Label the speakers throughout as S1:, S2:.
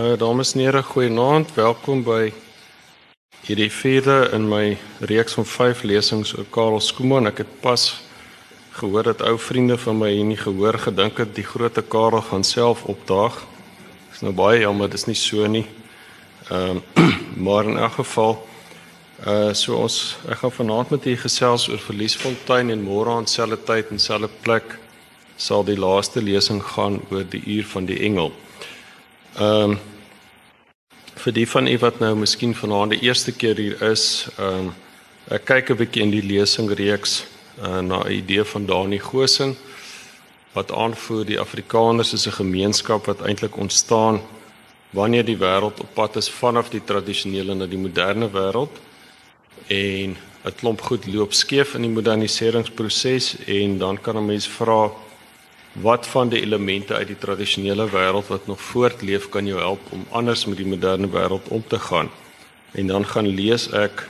S1: Uh dames en here, goeienaand. Welkom by hierdie vierde in my reeks van 5 lesings oor Karel Skooman. Ek het pas gehoor dat ou vriende van my hier nie gehoor gedink het die groot Karel gaan self opdaag. Dis nou baie jammer, dis nie so nie. Ehm um, maar in elk geval uh so ons ek gaan vanaand met u gesels oor Verliesfontein en môre aan selfde tyd en selfde plek sal die laaste lesing gaan oor die uur van die engel. Ehm um, vir die van u wat nou miskien vanaand die eerste keer hier is, ehm um, ek kyk 'n bietjie in die lesingreeks uh, na 'n idee van Dani Gosing wat aanvoer die Afrikaners is 'n gemeenskap wat eintlik ontstaan wanneer die wêreld op pad is vanaf die tradisionele na die moderne wêreld. En 'n klomp goed loop skeef in die moderniseringsproses en dan kan 'n mens vra wat van die elemente uit die tradisionele wêreld wat nog voortleef kan jou help om anders met die moderne wêreld om te gaan. En dan gaan lees ek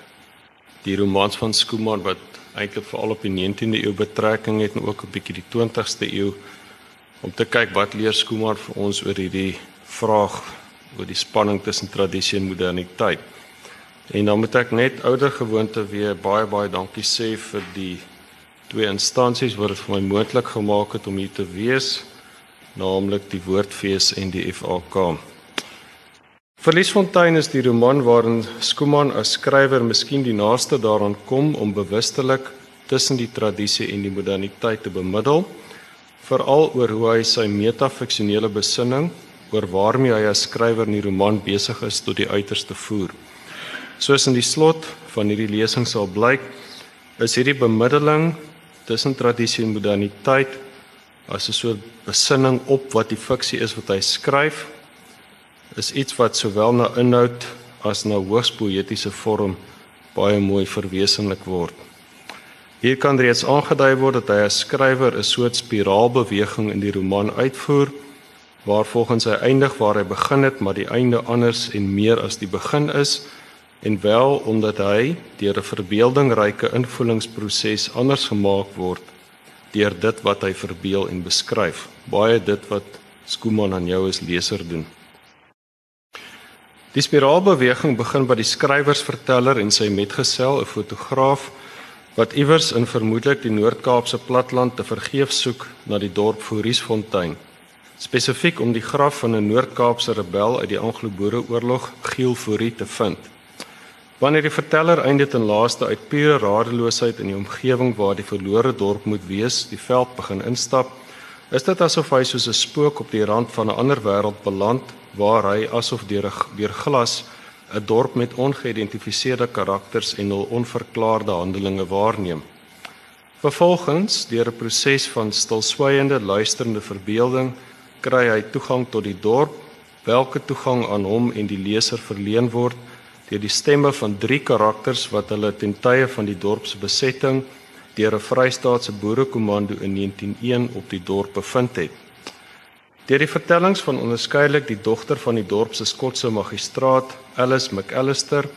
S1: die romans van Skooman wat eintlik veral op die 19de eeu betrekking het en ook 'n bietjie die 20ste eeu om te kyk wat leer Skooman vir ons oor hierdie vraag oor die spanning tussen tradisie en moderniteit. En dan moet ek net ouer gewoonte weer baie baie dankie sê vir die twee instansies wat dit vir my moontlik gemaak het om hier te wees, naamlik die Woordfees en die FAK. Verliesfontein is die roman waarin Skooman as skrywer miskien die naaste daaraan kom om bewustelik tussen die tradisie en die moderniteit te bemiddel, veral oor hoe hy sy metafiksionele besinning oor waarmee hy as skrywer in die roman besig is tot die uiterste voer. Soos in die slot van hierdie lesing sal blyk, is hierdie bemiddeling tussen tradisie en moderniteit as 'n soort besinning op wat die fiksie is wat hy skryf is iets wat sowel na inhoud as na hoogs poëtiese vorm baie mooi verwesenlik word. Hier kan reeds aangedui word dat hy as skrywer 'n soort spiraalbeweging in die roman uitvoer waar volgens hy eindig waar hy begin het, maar die einde anders en meer as die begin is en wel omdat hy deur 'n verbeeldingryke invoelingsproses anders gemaak word deur dit wat hy verbeel en beskryf. Baie dit wat Skooman aan jou as leser doen. Die spiraalbeweging begin by die skrywersverteller en sy metgesel 'n fotograaf wat iewers in vermoedelik die Noord-Kaapse platland te vergeef soek na die dorp Foriesfontein. Spesifiek om die graf van 'n Noord-Kaapse rebel uit die Anglo-Boereoorlog Giel Forie te vind Wanneer die verteller eindig ten laaste uit pure radeloosheid in die omgewing waar die verlore dorp moet wees, die veld begin instap, is dit asof hy soos 'n spook op die rand van 'n ander wêreld beland waar hy asof deur 'n deur glas 'n dorp met ongeïdentifiseerde karakters en hul onverklaarde handelinge waarneem. Vervolgens, deur 'n proses van stilswygende luisterende verbeelding, kry hy toegang tot die dorp, welke toegang aan hom en die leser verleen word deur die stemme van drie karakters wat hulle ten tye van die dorp se besetting deur 'n Vrystaatse boerekommando in 1901 op die dorp bevind het. Deur die vertellings van onderskeidelik die dogter van die dorp se Skotse magistraat, Alice McAllister,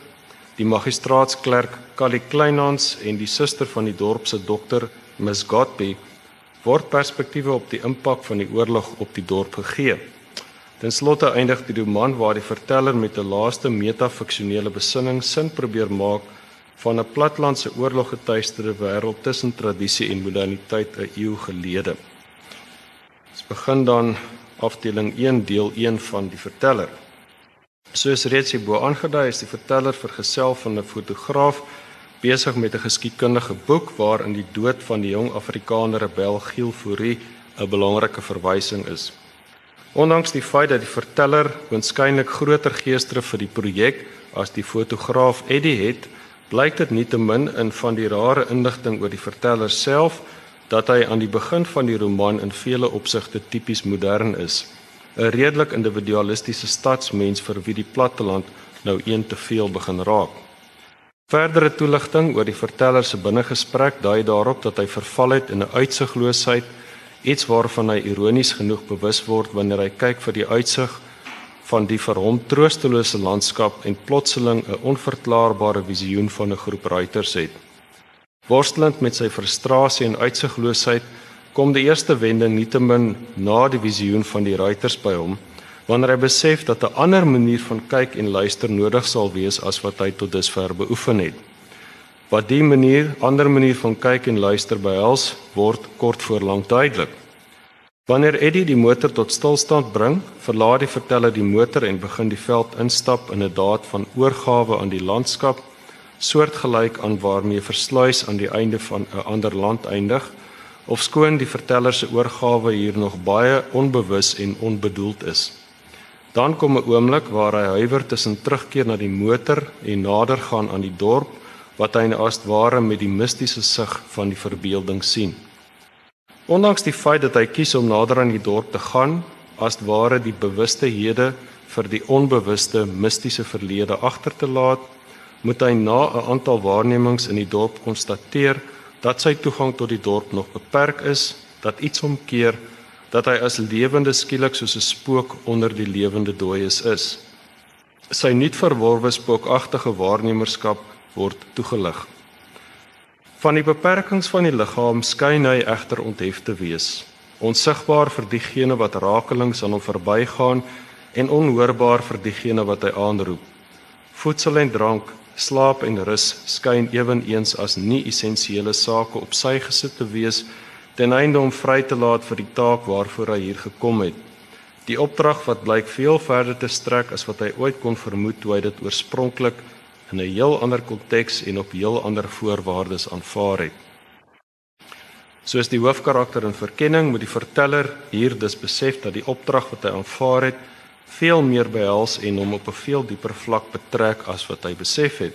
S1: die magistraatsklerk Callie Kleinhans en die suster van die dorp se dokter, Miss Godby, word perspektiewe op die impak van die oorlog op die dorp gegee. Ten slotte eindig die roman waar die verteller met 'n laaste metafiksionele besinning sin probeer maak van 'n platlandse oorloggetuisterde wêreld tussen tradisie en moderniteit 'n eeu gelede. Ons begin dan afdeling 1 deel 1 van die verteller. Soos reeds hierbo aangedui is die verteller vergesel van 'n fotograaf besig met 'n geskiedkundige boek waarin die dood van die jong Afrikaner rebel Giel Fourie 'n belangrike verwysing is. Ondanks die feit dat die verteller waarskynlik groter geesdre vir die projek as die fotograaf Eddie het, blyk dit nietemin in van die rare inligting oor die verteller self dat hy aan die begin van die roman in vele opsigte tipies modern is. 'n Redelik individualistiese stadsmens vir wie die platteland nou een te veel begin raak. Verdere toeligting oor die verteller se binnegesprek dui daarop dat hy verval het in 'n uitsigloosheid iets waarvan hy ironies genoeg bewus word wanneer hy kyk vir die uitsig van die vir hom troostelose landskap en plotseling 'n onverklaarbare visioen van 'n groep ruiters het. Worstelend met sy frustrasie en uitsigloosheid kom die eerste wending nietemin na die visioen van die ruiters by hom wanneer hy besef dat 'n ander manier van kyk en luister nodig sal wees as wat hy tot dusver beoefen het. Wat die manier, ander manier van kyk en luister behels, word kort voor lank duidelik. Wanneer Eddie die motor tot stilstand bring, verlaat die verteller die motor en begin die veld instap in 'n daad van oorgawe aan die landskap, soortgelyk aan waarmee versluis aan die einde van 'n ander land eindig, of skoon die verteller se oorgawe hier nog baie onbewus en onbedoeld is. Dan kom 'n oomblik waar hy huiwer tussen terugkeer na die motor en nader gaan aan die dorp wat hy as ware met die mistiese sig van die verbeelding sien. Ondanks die feit dat hy kies om nader aan die dorp te gaan, as ware die bewuste hede vir die onbewuste mistiese verlede agter te laat, moet hy na 'n aantal waarnemings in die dorp konstateer dat sy toegang tot die dorp nog beperk is, dat iets omkeer, dat hy as lewende skielik soos 'n spook onder die lewende dooies is. Sy nuut verworwe spookagtige waarnemerskap word toegelig. Van die beperkings van die liggaam skyn hy egter onthef te wees, onsigbaar vir diegene wat rakelings aan hom verbygaan en onhoorbaar vir diegene wat hy aanroep. Voedsel en drank, slaap en rus skyn eweneens as nie essensiële sake op sy gesit te wees ten einde om vry te laat vir die taak waarvoor hy hier gekom het. Die opdrag wat blyk veel verder te strek as wat hy ooit kon vermoed toe hy dit oorspronklik in 'n heel ander konteks en op heel ander voorwaardes aanvaar het. Soos die hoofkarakter in verkenning moet die verteller hier dus besef dat die opdrag wat hy aanvaar het veel meer behels en hom op 'n veel dieper vlak betrek as wat hy besef het.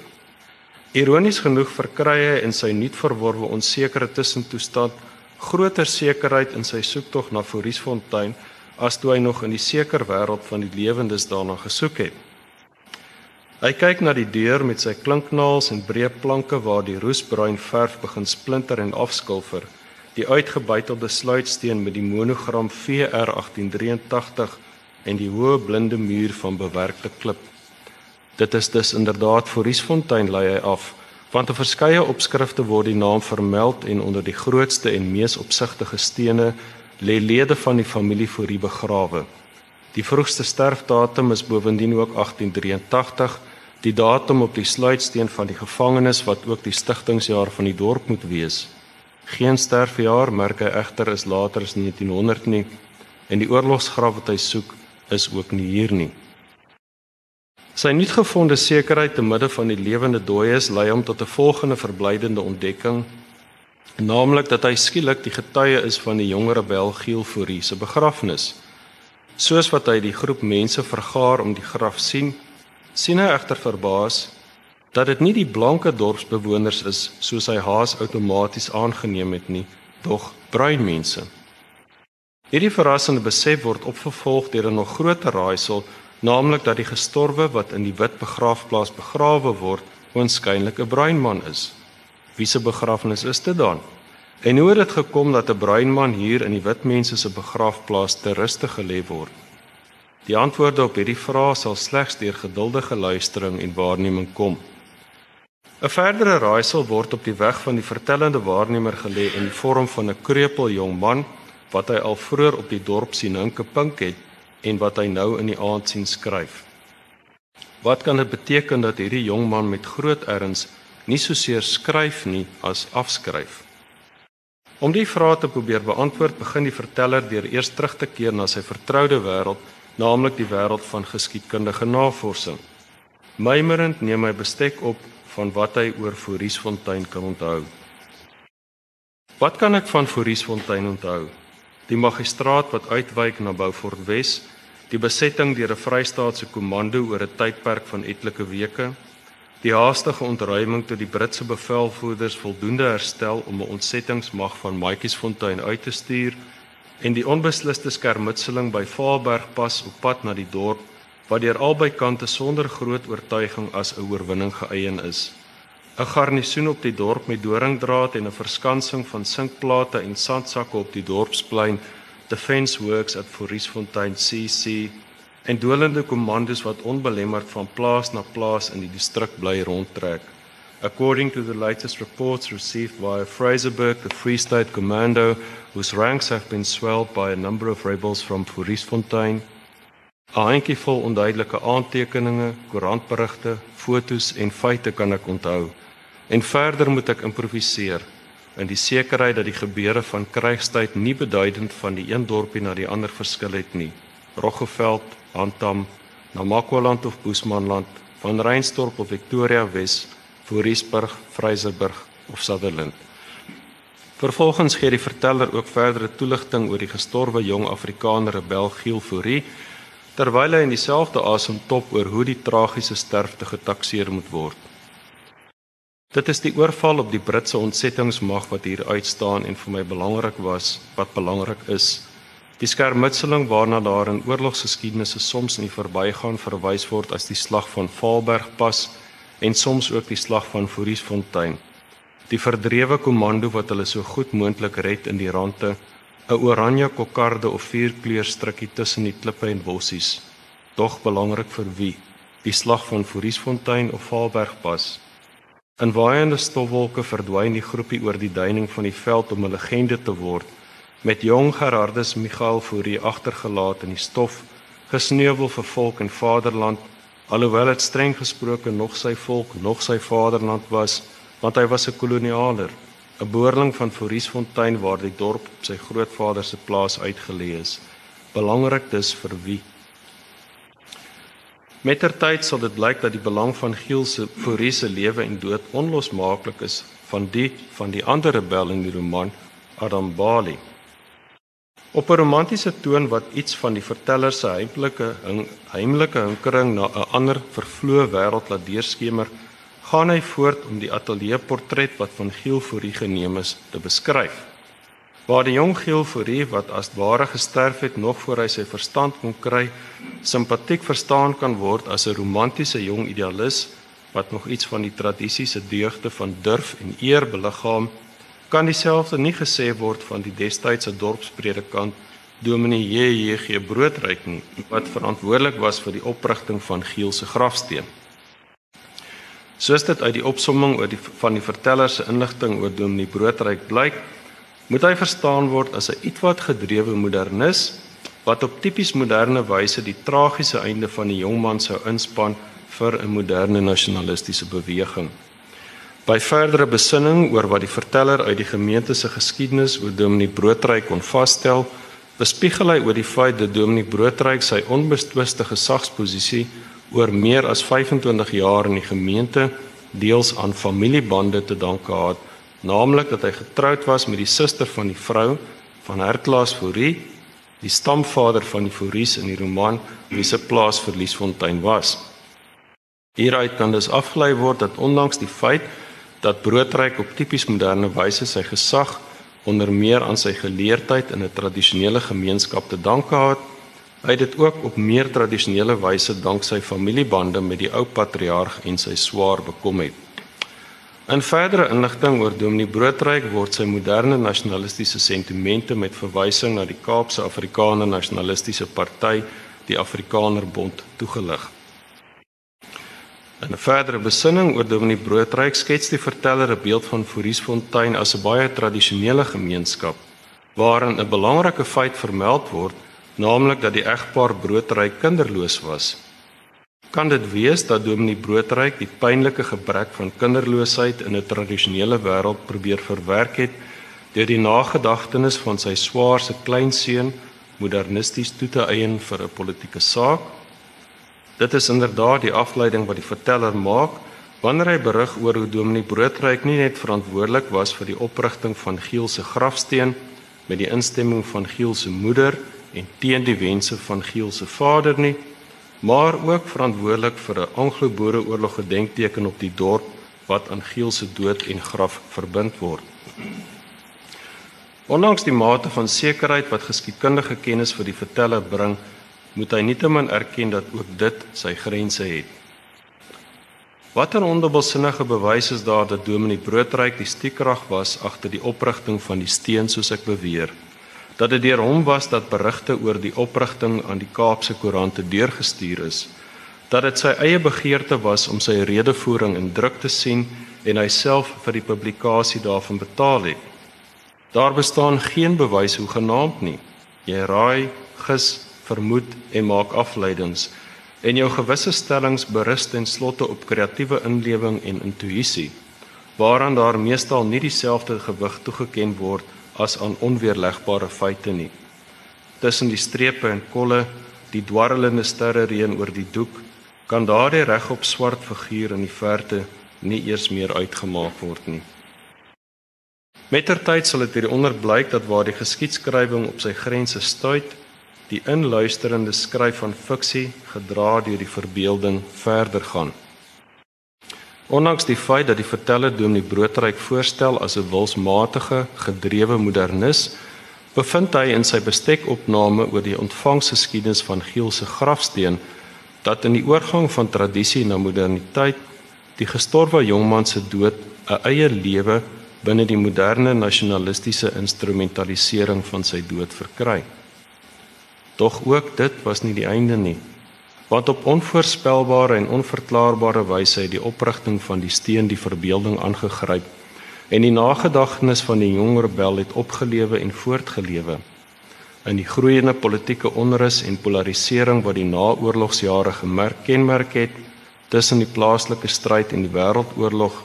S1: Ironies genoeg verkry hy in sy nuut verworwe onsekere tussentoestand groter sekerheid in sy soektog na Foriesfontein as toe hy nog in die seker wêreld van die lewendes daarna gesoek het. Hy kyk na die deur met sy klinknaels en breë planke waar die roesbruin verf begin splinter en afskilfer. Die uitgebuitelde sluitsteen met die monogram VR 1883 en die hoë blinde muur van bewerkte klip. Dit is dus inderdaad Foriesfontein lei hy af, want op verskeie opskrifte word die naam vermeld en onder die grootste en mees opsigtige stene lê lede van die familie Forie begrawe. Die vroegste sterfdatum is bovendien ook 1883 die datum op die sluitsteen van die gevangenes wat ook die stigtingsjaar van die dorp moet wees. Geen sterfjaar merk hy egter is later as 1900 nie en die oorlogsgraf wat hy soek is ook nie hier nie. Sy nuutgevonde sekerheid te midde van die lewende dooies lei hom tot 'n volgende verblydende ontdekking, naamlik dat hy skielik die getuie is van die jonger rebel Giel Fourie se begrafnis. Soos wat hy die groep mense vergaar om die graf sien, sien hy egter verbaas dat dit nie die blanke dorpsbewoners is soos hy haas outomaties aangeneem het nie, dog bruin mense. Hierdie verrassende besef word opgevolg deur 'n nog groter raaisel, naamlik dat die gestorwe wat in die wit begraafplaas begrawe word, oënskynlik 'n bruin man is. Wie se begrafnis is dit dan? En hoe het dit gekom dat 'n bruin man hier in die wit mense se begraafplaas te ruste gelê word? Die antwoorde op hierdie vrae sal slegs deur geduldige luistering en waarneming kom. 'n Verdere raaisel word op die weg van die vertellende waarnemer gelê in die vorm van 'n krepeel jong man wat hy al vroeër op die dorp sien hinke pink het en wat hy nou in die aand sien skryf. Wat kan dit beteken dat hierdie jong man met groot erns nie soseer skryf nie as afskryf? Om die vrae te probeer beantwoord, begin die verteller deur eers terug te keer na sy vertroude wêreld naamlik die wêreld van geskiedkundige navorsing. Meimerend neem hy bestek op van wat hy oor Foriesfontein kan onthou. Wat kan ek van Foriesfontein onthou? Die magistraat wat uitwyk na Beaufort Wes, die besetting deur 'n Vrystaatse komando oor 'n tydperk van etlike weke, die haastige ontruiming toe die Britse bevelvoerders voldoende herstel om 'n ontsettingsmag van Maatjiesfontein uit te stuur en die onbesliste skermutseling by Vaalberg pas op pad na die dorp wat deur albei kante sonder groot oortuiging as 'n oorwinning geëien is. 'n Garnisoen op die dorp met doringdraad en 'n verskansing van sinkplate en sandsakke op die dorpsplein, Defence Works at Foriesfontein CC en dolende kommandos wat onbelemmerd van plaas na plaas in die distrik bly rondtrek. According to the latest reports received via Fraserburg, the Free State Commando, whose ranks have been swelled by a number of rebels from Fourisfontein, 'n handjievol onduidelike aantekeninge, koerantberigte, fotos en feite kan ek onthou. En verder moet ek improviseer in die sekerheid dat die gebeure van krygstyd nie beduidend van die een dorpie na die ander verskil het nie. Roggeveld, Handam, Namakwaland of Boesmanland, van Reinstorp of Victoria Wes, Voorriesburg, Vryserburg of Sutherland. Vervolgens gee die verteller ook verdere toelichting oor die gestorwe jong Afrikaner rebel Giel Fourie terwyl hy in dieselfde asem top oor hoe die tragiese sterfte getakseer moet word. Dit is die oorval op die Britse ontsettingsmag wat hier uitstaan en vir my belangrik was, wat belangrik is. Die skermutseling waarna daar in oorlogsgeskiedenisse soms in die verbygaan verwys word as die slag van Vaalberg pas en soms ook die slag van Fouriesfontein. Die verdrewe komando wat hulle so goed moontlik red in die rande 'n oranje kokarde of vierkleur strikkie tussen die klippe en bossies dog belangrik vir wie die slag van Fouriesfontein of Vaalbergpas in waaiende stofwolke verdwyn die groepie oor die duining van die veld om 'n legende te word met jong Gerardus Michael Fourie agtergelaat in die stof gesneuwel vir volk en vaderland alhoewel dit streng gesproke nog sy volk nog sy vaderland was want hy was 'n kolonialer, 'n boerling van Fouriesfontein waar die dorp op sy grootvader se plaas uitgelê is. Belangrik dis vir wie. Mettertyd sal dit blyk dat die belang van Giel se Fourie se lewe en dood onlosmaaklik is van die van die ander rebel in die roman Adam Bali. Op 'n romantiese toon wat iets van die verteller se heimlike heimlike hinkering na 'n ander vervloë wêreld laat deurskemer, gaan hy voort om die ateljeeportret wat van Giel Fourie geneem is te beskryf. Waar die jong Giel Fourie wat as ware gesterf het nog voor hy sy verstand kon kry, simpatiek verstaan kan word as 'n romantiese jong idealis wat nog iets van die tradisiese deugde van durf en eer beliggaam, kan dieselfde nie gesê word van die destydse dorpspredikant Dominee J.J.G. Broodryk nie, wat verantwoordelik was vir die oprigting van Giel se grafsteen. Soos dit uit die opsomming oor die van die verteller se inligting oor Dominee Broodryk blyk, moet hy verstaan word as 'n ietwat gedrewe modernis wat op tipies moderne wyse die tragiese einde van die jong man sou inspann vir 'n moderne nasionalistiese beweging. By verdere besinning oor wat die verteller uit die gemeente se geskiedenis oor Dominee Broodryk kon vasstel, bespiegel hy oor die feit dat Dominee Broodryk sy onbetwiste gesagsposisie oor meer as 25 jaar in die gemeente deels aan familiebande te danke gehad, naamlik dat hy getroud was met die suster van die vrou van Herklaas Fourie, die stamvader van die Fouries in die roman wie se plaas Verliesfontein was. Hieruit kan dus afgelei word dat ondanks die feit dat Broodryk op tipies moderne wyse sy gesag onder meer aan sy geleerdheid in 'n tradisionele gemeenskap te danke gehad, Hy het dit ook op meer tradisionele wyse dank sy familiebande met die ou patriarg en sy swaar bekom het. In verdere inligting oor Dominee Broodryk word sy moderne nasionalistiese sentimente met verwysing na die Kaapse Afrikaner Nasionalistiese Party, die Afrikaner Bond, toegelig. In 'n verdere besinning oor Dominee Broodryk skets die verteller 'n beeld van Fouriesfontein as 'n baie tradisionele gemeenskap waarin 'n belangrike feit vermeld word naamlik dat die egpaar Broodryk kinderloos was. Kan dit wees dat Dominee Broodryk die pynlike gebrek van kinderloosheid in 'n tradisionele wêreld probeer verwerk het deur die nagedagtenis van sy swaar se kleinseun modernisties toe te eien vir 'n politieke saak? Dit is inderdaad die afleiding wat die verteller maak wanneer hy berig oor hoe Dominee Broodryk nie net verantwoordelik was vir die oprigting van Giel se grafsteen met die instemming van Giel se moeder en teen die wense van Giel se vader nie, maar ook verantwoordelik vir 'n Anglo-Boereoorlog gedenkteken op die dorp wat aan Giel se dood en graf verbind word. Ondanks die mate van sekerheid wat geskiedkundige kennis vir die verteller bring, moet hy nietemin erken dat ook dit sy grense het. Watter ondubbelsinnige bewys is daar dat Dominee Broodryk die stiekrag was agter die oprigting van die steen soos ek beweer? dat dit deur hom was dat berigte oor die oprigting aan die Kaapse koerante deurgestuur is dat dit sy eie begeerte was om sy redevoering in druk te sien en hy self vir die publikasie daarvan betaal het daar bestaan geen bewys hoe genaamd nie jy raai gis vermoed en maak afleidings en jou gewisse stellings berus ten slotte op kreatiewe inlewing en intuïsie waaraan daar meestal nie dieselfde gewig toegeken word as aan onweerlegbare feite nie. Tussen die strepe en kolle, die dwarrelende sterre reën oor die doek, kan daardie regop swart figuur in die verte nie eers meer uitgemaak word nie. Mettertyd sal dit hieronder blyk dat waar die geskiedskrywing op sy grense stuit, die inluisterende skryf van fiksie gedra deur die verbeelding verder gaan. Ondanks die feit dat die verteller Dominee Broodryk voorstel as 'n wilsmatige, gedrewe modernis, bevind hy in sy bestekopname oor die ontvangsgeskiedenis van Giel se grafsteen dat in die oorgang van tradisie na moderniteit die gestorwe jongman se dood 'n eie lewe binne die moderne nasionalistiese instrumentalisering van sy dood verkry. Tog ook dit was nie die einde nie. Want op onvoorspelbare en onverklaarbare wyse het die oprigting van die steen die verbeelding aangegryp en die nagedagtenis van die jong rebel het opgelewe en voortgelewe in die groeiende politieke onrus en polarisering wat die naoorlogsjare gemerk kenmerk het tussen die plaaslike stryd en die wêreldoorlog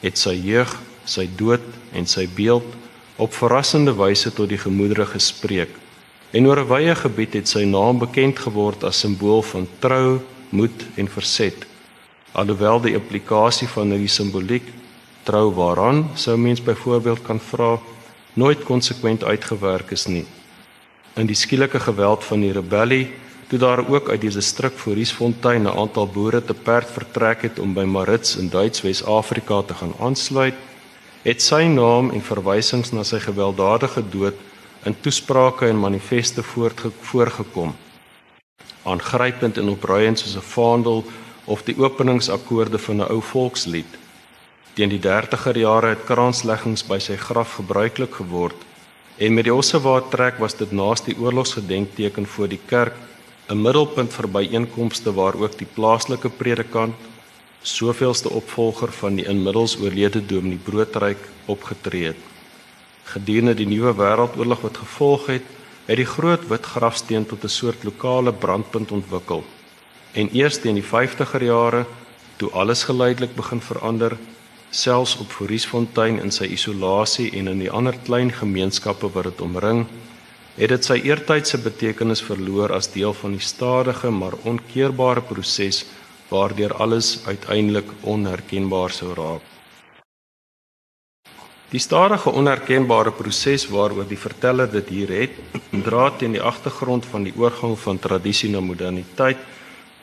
S1: het sy jeug, sy dood en sy beeld op verrassende wyse tot die gemoedere gespreek En oor 'n wye gebied het sy naam bekend geword as simbool van trou, moed en verset. Alhoewel die implikasie van hierdie simboliek trou waaraan sou mens byvoorbeeld kan vra nooit konsekwent uitgewerk is nie. In die skielike geweld van die rebellie, toe daar ook uit die distrik Fouriesfontein 'n aantal boere te perd vertrek het om by Marits in Duits-Wes-Afrika te gaan aansluit, het sy naam en verwysings na sy gewelddadige dood in toesprake en manifeste voorgekom. Aangrypend en opruiend soos 'n vaandel of die openingsakkoorde van 'n ou volkslied. Teen die 30er jare het kransleggings by sy graf gebruiklik geword en met die Ossewaard trek was dit naas die oorlogsgedenkteken voor die kerk 'n middelpunt vir byeenkomste waar ook die plaaslike predikant soveelste opvolger van die inmiddels oorlede dominee Broodryk opgetree het gedurende die nuwe wêreldoorlog wat gevolg het, het die groot wit grafsteen tot 'n soort lokale brandpunt ontwikkel. En eers teen die 50er jare, toe alles geleidelik begin verander, selfs op Fouriesfontein in sy isolasie en in die ander klein gemeenskappe wat dit omring, het dit sy eertydse betekenis verloor as deel van die stadige maar onkeerbare proses waardeur alles uiteindelik onherkenbaar sou raak. Die stadige onherkenbare proses waaroor die verteller dit hier het, dra teen die agtergrond van die oorgang van tradisie na moderniteit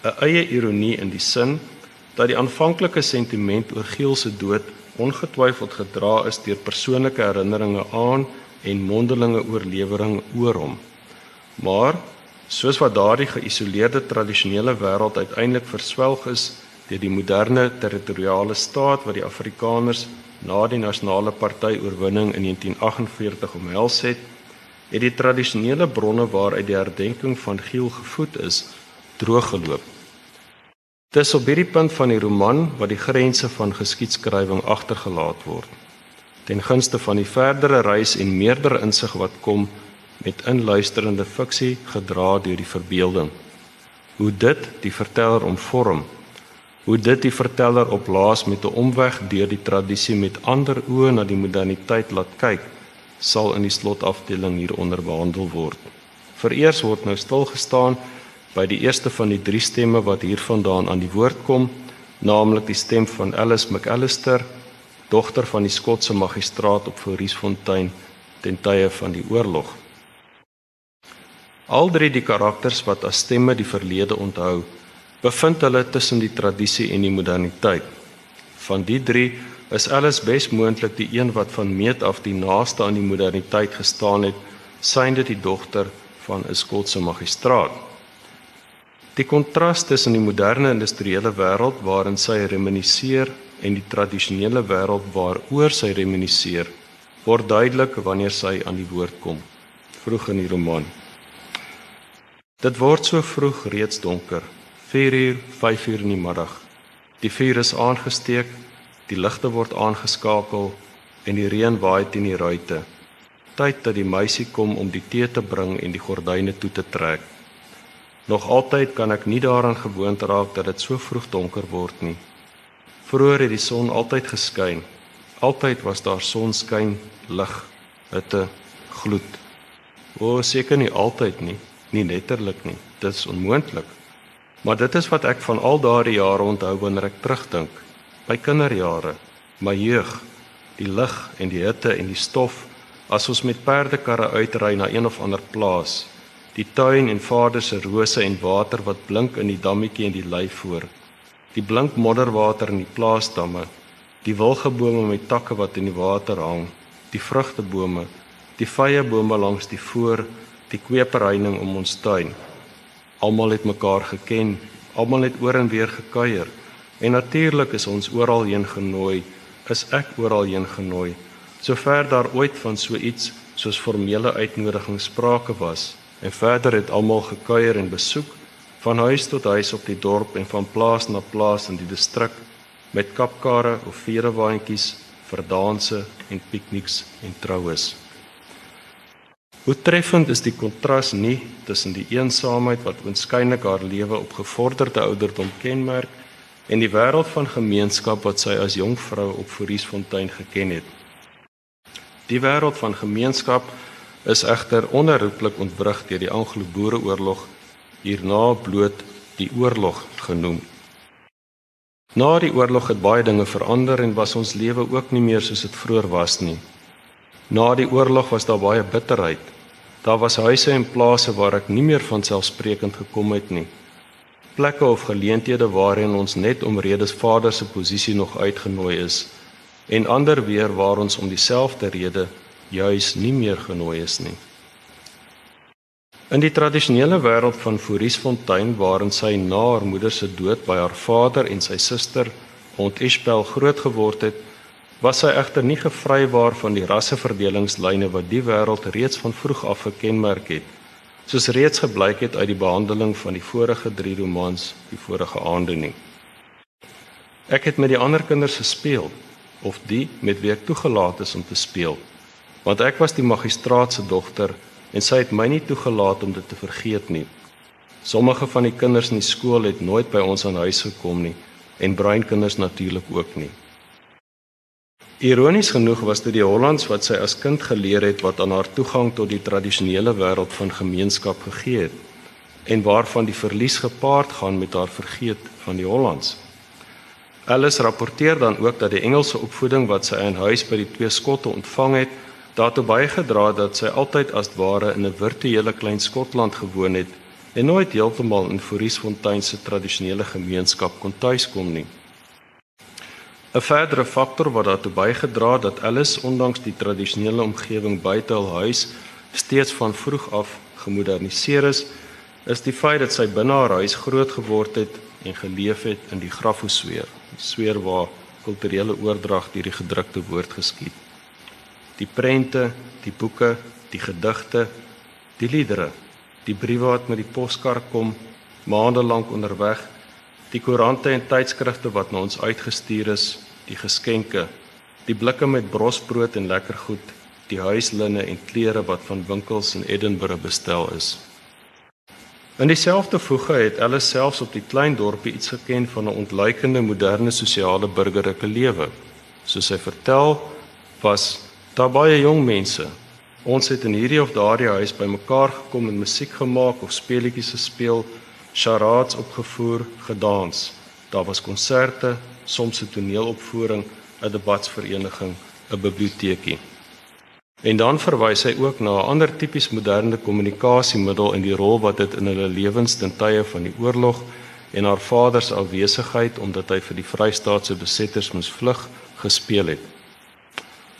S1: 'n eie ironie in die sin dat die aanvanklike sentiment oor Giel se dood ongetwyfeld gedra is deur persoonlike herinneringe aan en mondelinge oorlewering oor hom. Maar soos wat daardie geïsoleerde tradisionele wêreld uiteindelik verswelg is deur die moderne territoriale staat wat die Afrikaners na die nasionale party oorwinning in 1948 omhels het, het die tradisionele bronne waaruit die herdenking van Giel gevoed is, drooggeloop. Dis op hierdie punt van die roman wat die grense van geskiedskrywing agtergelaat word. Ten gunste van die verdere reis en meerder insig wat kom met inluisterende fiksie gedra deur die verbeelding. Hoe dit die verteller omvorm hoe dit die verteller op laas met 'n omweg deur die tradisie met ander oë na die moderniteit laat kyk, sal in die slotafdeling hieronder behandel word. Vereers word nou stil gestaan by die eerste van die drie stemme wat hiervandaan aan die woord kom, naamlik die stem van Alice McAllister, dogter van die Skotse magistraat op Fouriesfontein ten tye van die oorlog. Al drie die karakters wat as stemme die verlede onthou, bevind hulle tussen die tradisie en die moderniteit. Van die drie is alles besmoontlik die een wat van meet af die naaste aan die moderniteit gestaan het, synde die dogter van 'n Skotse magistraat. Die kontras tussen die moderne industriële wêreld waarin sy reminisceer en die tradisionele wêreld waaroor sy reminisceer, word duidelik wanneer sy aan die woord kom vroeg in die roman. Dit word so vroeg reeds donker 4uur, 5uur in die middag. Die vuur is aangesteek, die ligte word aangeskakel en die reën waai teen die ruitte. Tyd dat die meisie kom om die tee te bring en die gordyne toe te trek. Nog altyd kan ek nie daaraan gewoond raak dat dit so vroeg donker word nie. Vroeger het die son altyd geskyn. Altyd was daar sonskyn, lig, hitte, gloed. O, seker nie altyd nie, nie letterlik nie. Dit is onmoontlik. Maar dit is wat ek van al daardie jare onthou wanneer ek terugdink. My kinderjare, my jeug, die lig en die hitte en die stof as ons met perdekarre uitry na een of ander plaas. Die tuin en vader se rose en water wat blink in die dammetjie en die lei voor. Die blink modderwater in die plaasdamme. Die wilgebome met takke wat in die water hang. Die vrugtebome, die vrye bome langs die voor, die kweeperheining om ons tuin. Almal het mekaar geken, almal het oor en weer gekuier. En natuurlik is ons oral heen genooi, is ek oral heen genooi. Sover daar ooit van so iets soos formele uitnodiging sprake was, en verder het almal gekuier en besoek van huis tot huis op die dorp en van plaas na plaas in die distrik met kapkare of vierewaandjies vir danse en pikniks en troues. Hoe treffend is die kontras nie tussen die eensaamheid wat oënskynlik haar lewe op gevorderde ouderdom kenmerk en die wêreld van gemeenskap wat sy as jong vrou op Foriesfontein geken het. Die wêreld van gemeenskap is egter onherroepelik ontwrig deur die Anglo-Boereoorlog, hierna bloot die oorlog genoem. Na die oorlog het baie dinge verander en was ons lewe ook nie meer soos dit vroeër was nie. Na die oorlog was daar baie bitterheid Daar was huise en plase waar ek nie meer van selfsprekend gekom het nie. Plekke of geleenthede waarin ons net omredes Vader se posisie nog uitgenooi is en ander weer waar ons om dieselfde rede juis nie meer genooi is nie. In die tradisionele wêreld van Foriesfontein waarin sy na haar moeder se dood by haar vader en sy suster Ontespel groot geword het, was hy egter nie gevrywaar van die rasseverdelingslyne wat die wêreld reeds van vroeg af gekenmerk het soos reeds gebleik het uit die behandeling van die vorige 3 romans die vorige aande nie. Ek het met die ander kinders gespeel of die met wie ek toegelaat is om te speel want ek was die magistraat se dogter en sy het my nie toegelaat om dit te vergeet nie. Sommige van die kinders in die skool het nooit by ons aan huis gekom nie en breinkinders natuurlik ook nie Ironies genoeg was dit die Hollands wat sy as kind geleer het wat aan haar toegang tot die tradisionele wêreld van gemeenskap gegee het en waarvan die verlies gepaard gaan met haar vergeet van die Hollands. Alice rapporteer dan ook dat die Engelse opvoeding wat sy in huis by die twee skotte ontvang het, daartoe bygedra het dat sy altyd as ware in 'n virtuele klein Skotland gewoon het en nooit heeltemal in Foriesfontein se tradisionele gemeenskap kon tuiskom nie. 'n Verdere faktor wat daartoe bygedra het dat Alice ondanks die tradisionele omgewing buite hul huis steeds van vroeg af gemoderniseer is, is die feit dat sy binne haar huis groot geword het en geleef het in die grafosfeer, sfeer waar kulturele oordrag deur die gedrukte woord geskied. Die prente, die boeke, die gedigte, die liedere, die briewe wat met die poskar kom, maande lank onderweg, die koerante en tydskrifte wat na ons uitgestuur is, die geskenke, die blikke met brosbrood en lekker goed, die huislinne en klere wat van winkels in Edinburgh bestel is. In dieselfde voege het hulle selfs op die klein dorpie iets geken van 'n ontluikende moderne sosiale burgerlike lewe. Soos hy vertel, was daar baie jong mense. Ons het in hierdie of daardie huis bymekaar gekom en musiek gemaak of speletjies gespeel, charades opgevoer, gedans. Daar was konserte, soms 'n toneelopvoering, 'n debatsvereniging, 'n biblioteekie. En dan verwys hy ook na 'n ander tipies moderne kommunikasiemiddel in die rol wat dit in hulle lewens ten tye van die oorlog en haar vader se afwesigheid omdat hy vir die Vrystaatse besetters moes vlug gespeel het.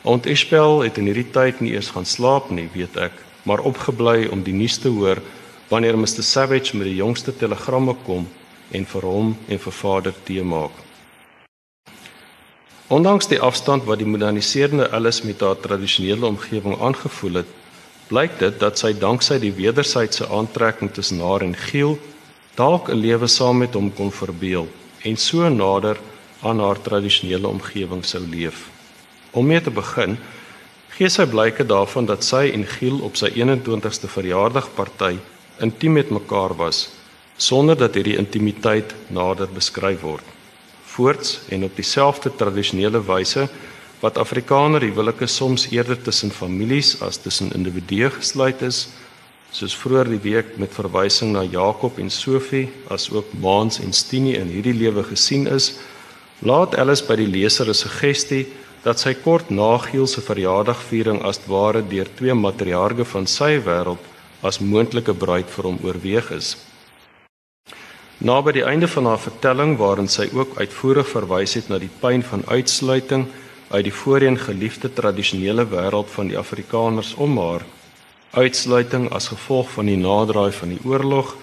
S1: Ont Ishbel het in hierdie tyd nie eers gaan slaap nie, weet ek, maar opgebly om die nuus te hoor wanneer Mr Savage met die jongste telegramme kom en vir hom en vir vader tee maak. Ondanks die afstand wat die moderniserende Alice met haar tradisionele omgewing aangevoel het, blyk dit dat sy danksy die wederwysige aantrekking tussen haar en Giel dalk 'n lewe saam met hom kon verbeel en so nader aan haar tradisionele omgewing sou leef. Om mee te begin, gee sy blyke daarvan dat sy en Giel op sy 21ste verjaardagparty intiem met mekaar was sonder dat hierdie intimiteit nader beskryf word. Voorts en op dieselfde tradisionele wyse wat Afrikaner huwelike soms eerder tussen families as tussen individue gesluit is, soos vroeër die week met verwysing na Jakob en Sofie, as ook Maans en Stinie in hierdie lewe gesien is, laat Alice by die leser 'n suggestie dat sy kort na Giel se verjaardagviering as ware deur twee matriarge van sy wêreld as moontlike bruid vir hom oorweeg is. Na by die einde van haar vertelling waarin sy ook uitvoerig verwys het na die pyn van uitsluiting uit die voorheen geliefde tradisionele wêreld van die Afrikaners om haar uitsluiting as gevolg van die naderdraai van die oorlog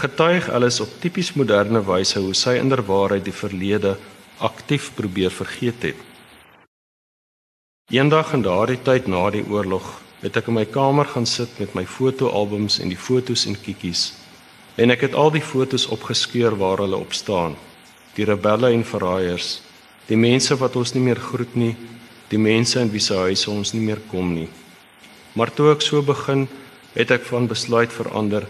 S1: getuig alles op tipies moderne wyse hoe sy inderwaarheid die verlede aktief probeer vergeet het. Eendag in daardie tyd na die oorlog het ek in my kamer gaan sit met my fotoalbums en die fotos en kiekies en ek het al die fotos opgeskeur waar hulle op staan. Die rebelle en verraaiers, die mense wat ons nie meer groet nie, die mense in wie se huise ons nie meer kom nie. Maar toe ek so begin, het ek van besluit verander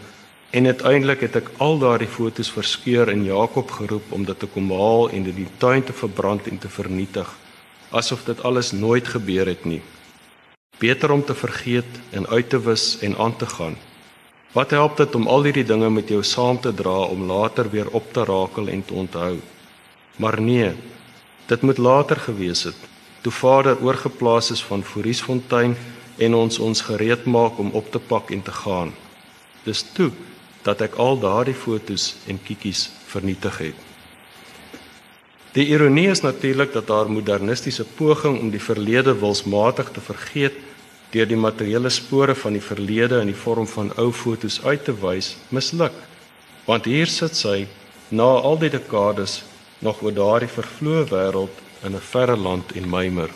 S1: en uiteindelik het ek al daardie fotos verskeur en Jakob geroep om dit te kom haal en dit in die tuin te verbrand en te vernietig asof dit alles nooit gebeur het nie. Beter om te vergeet en uit te wis en aan te gaan. Wat help dit om al hierdie dinge met jou saam te dra om later weer op te rakel en te onthou? Maar nee, dit moet later gewees het. Toe Vader oorgeplaas is van Foriesfontein en ons ons gereed maak om op te pak en te gaan. Dis toe dat ek al daardie fotos en kiekies vernietig het. Die ironie is natuurlik dat haar modernistiese poging om die verlede wilsmatig te vergeet deur die materiële spore van die verlede in die vorm van ou fotos uit te wys, misluk. Want hier sit sy na al die dekades nog oor daardie vervloë wêreld in 'n verre land en mymer.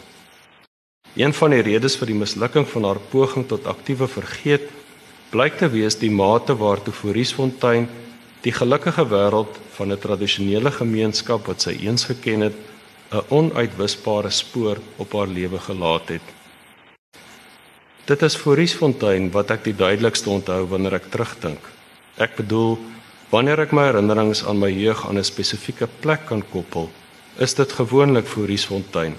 S1: Een van die redes vir die mislukking van haar poging tot aktiewe vergeet blyk te wees die mate waartoe Foriesfontein die gelukkige wêreld van 'n tradisionele gemeenskap wat sy eens geken het, 'n onuitwisbare spoor op haar lewe gelaat het. Dit is Foriesfontein wat ek die duidelikste onthou wanneer ek terugdink. Ek bedoel, wanneer ek my herinnerings aan my jeug aan 'n spesifieke plek kan koppel, is dit gewoonlik Foriesfontein.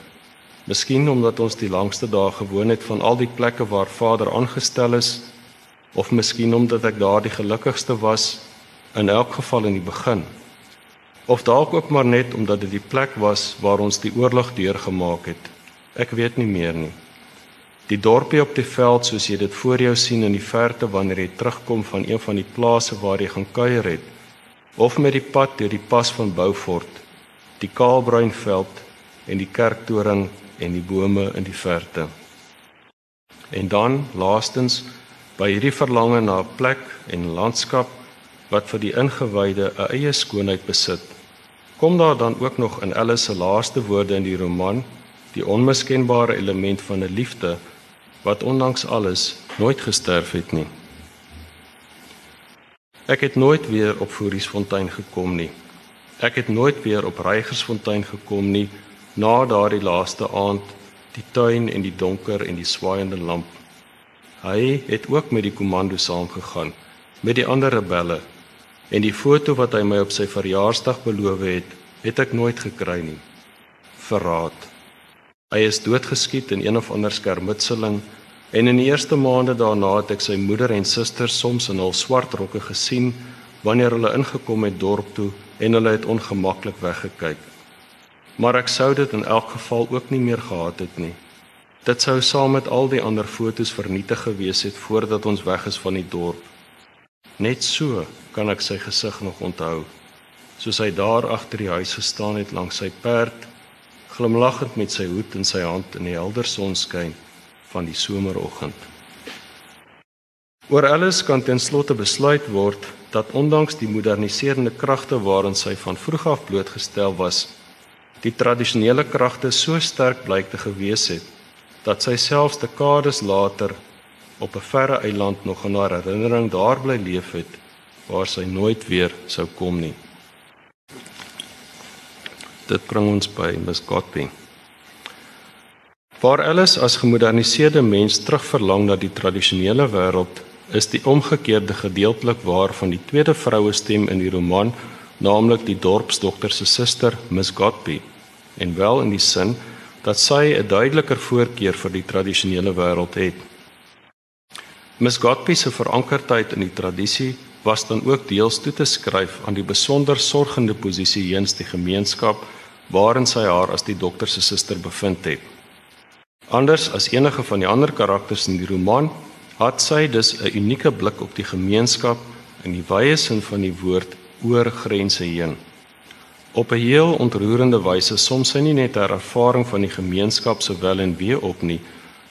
S1: Miskien omdat ons die langste dae gewoon het van al die plekke waar Vader aangestel is of miskien omdat ek daar die gelukkigste was in elk geval in die begin. Of dalk ook maar net omdat dit die plek was waar ons die oorlog deurgemaak het. Ek weet nie meer nie. Die dorpie op die veld soos jy dit voor jou sien in die verte wanneer jy terugkom van een van die plase waar jy gaan kuier het of met die pad deur die pas van Beaufort, die kaalbruin veld en die kerktoring en die bome in die verte. En dan laastens by hierdie verlange na 'n plek en landskap wat vir die ingewyde 'n eie skoonheid besit. Kom daar dan ook nog in Alice se laaste woorde in die roman die onmiskenbare element van 'n liefde wat ondanks alles nooit gesterf het nie. Ek het nooit weer op Foriesfontein gekom nie. Ek het nooit weer op Reigersfontein gekom nie na daardie laaste aand die tuin en die donker en die swaaiende lamp. Hy het ook met die komando saamgegaan met die ander rebelle en die foto wat hy my op sy verjaarsdag beloof het, het ek nooit gekry nie. Verraad. Hy is doodgeskiet in een of ander skermutseling en in die eerste maande daarna het ek sy moeder en susters soms in hul swart rokke gesien wanneer hulle ingekom het dorp toe en hulle het ongemaklik weggekyk maar ek sou dit in elk geval ook nie meer gehad het nie. Dit sou saam met al die ander fotos vernietig gewees het voordat ons weg is van die dorp. Net so kan ek sy gesig nog onthou, soos hy daar agter die huis gestaan het langs sy perd, glimlaggend met sy hoed in sy hand in die helder sonskyn van die someroggend. Oor alles kan ten slotte besluit word dat ondanks die moderniserende kragte waarin sy van vroeg af blootgestel was, die tradisionele kragte so sterk blyk te gewees het dat sy selfs dekades later op 'n verre eiland nog in haar herinnering daar bly leef het waar sy nooit weer sou kom nie. Dit bring ons by Miss Godby. Waar alles as gemoderniseerde mens terugverlang na die tradisionele wêreld is die omgekeerde gedeeltelik waar van die tweede vroue stem in die roman, naamlik die dorpsdokter se suster, Miss Godby, en wel in die sin dat sy 'n duideliker voorkeur vir die tradisionele wêreld het. Miss Godby se verankerdheid in die tradisie was dan ook deels toe te skryf aan die besonder sorgende posisie heens die gemeenskap waarin sy haar as die dokter se suster bevind het. Anders as enige van die ander karakters in die roman, het sy dus 'n unieke blik op die gemeenskap in die wye sin van die woord oor grense heen. Op 'n heel ontroerende wyse som sy nie net haar ervaring van die gemeenskap se wel en wee op nie,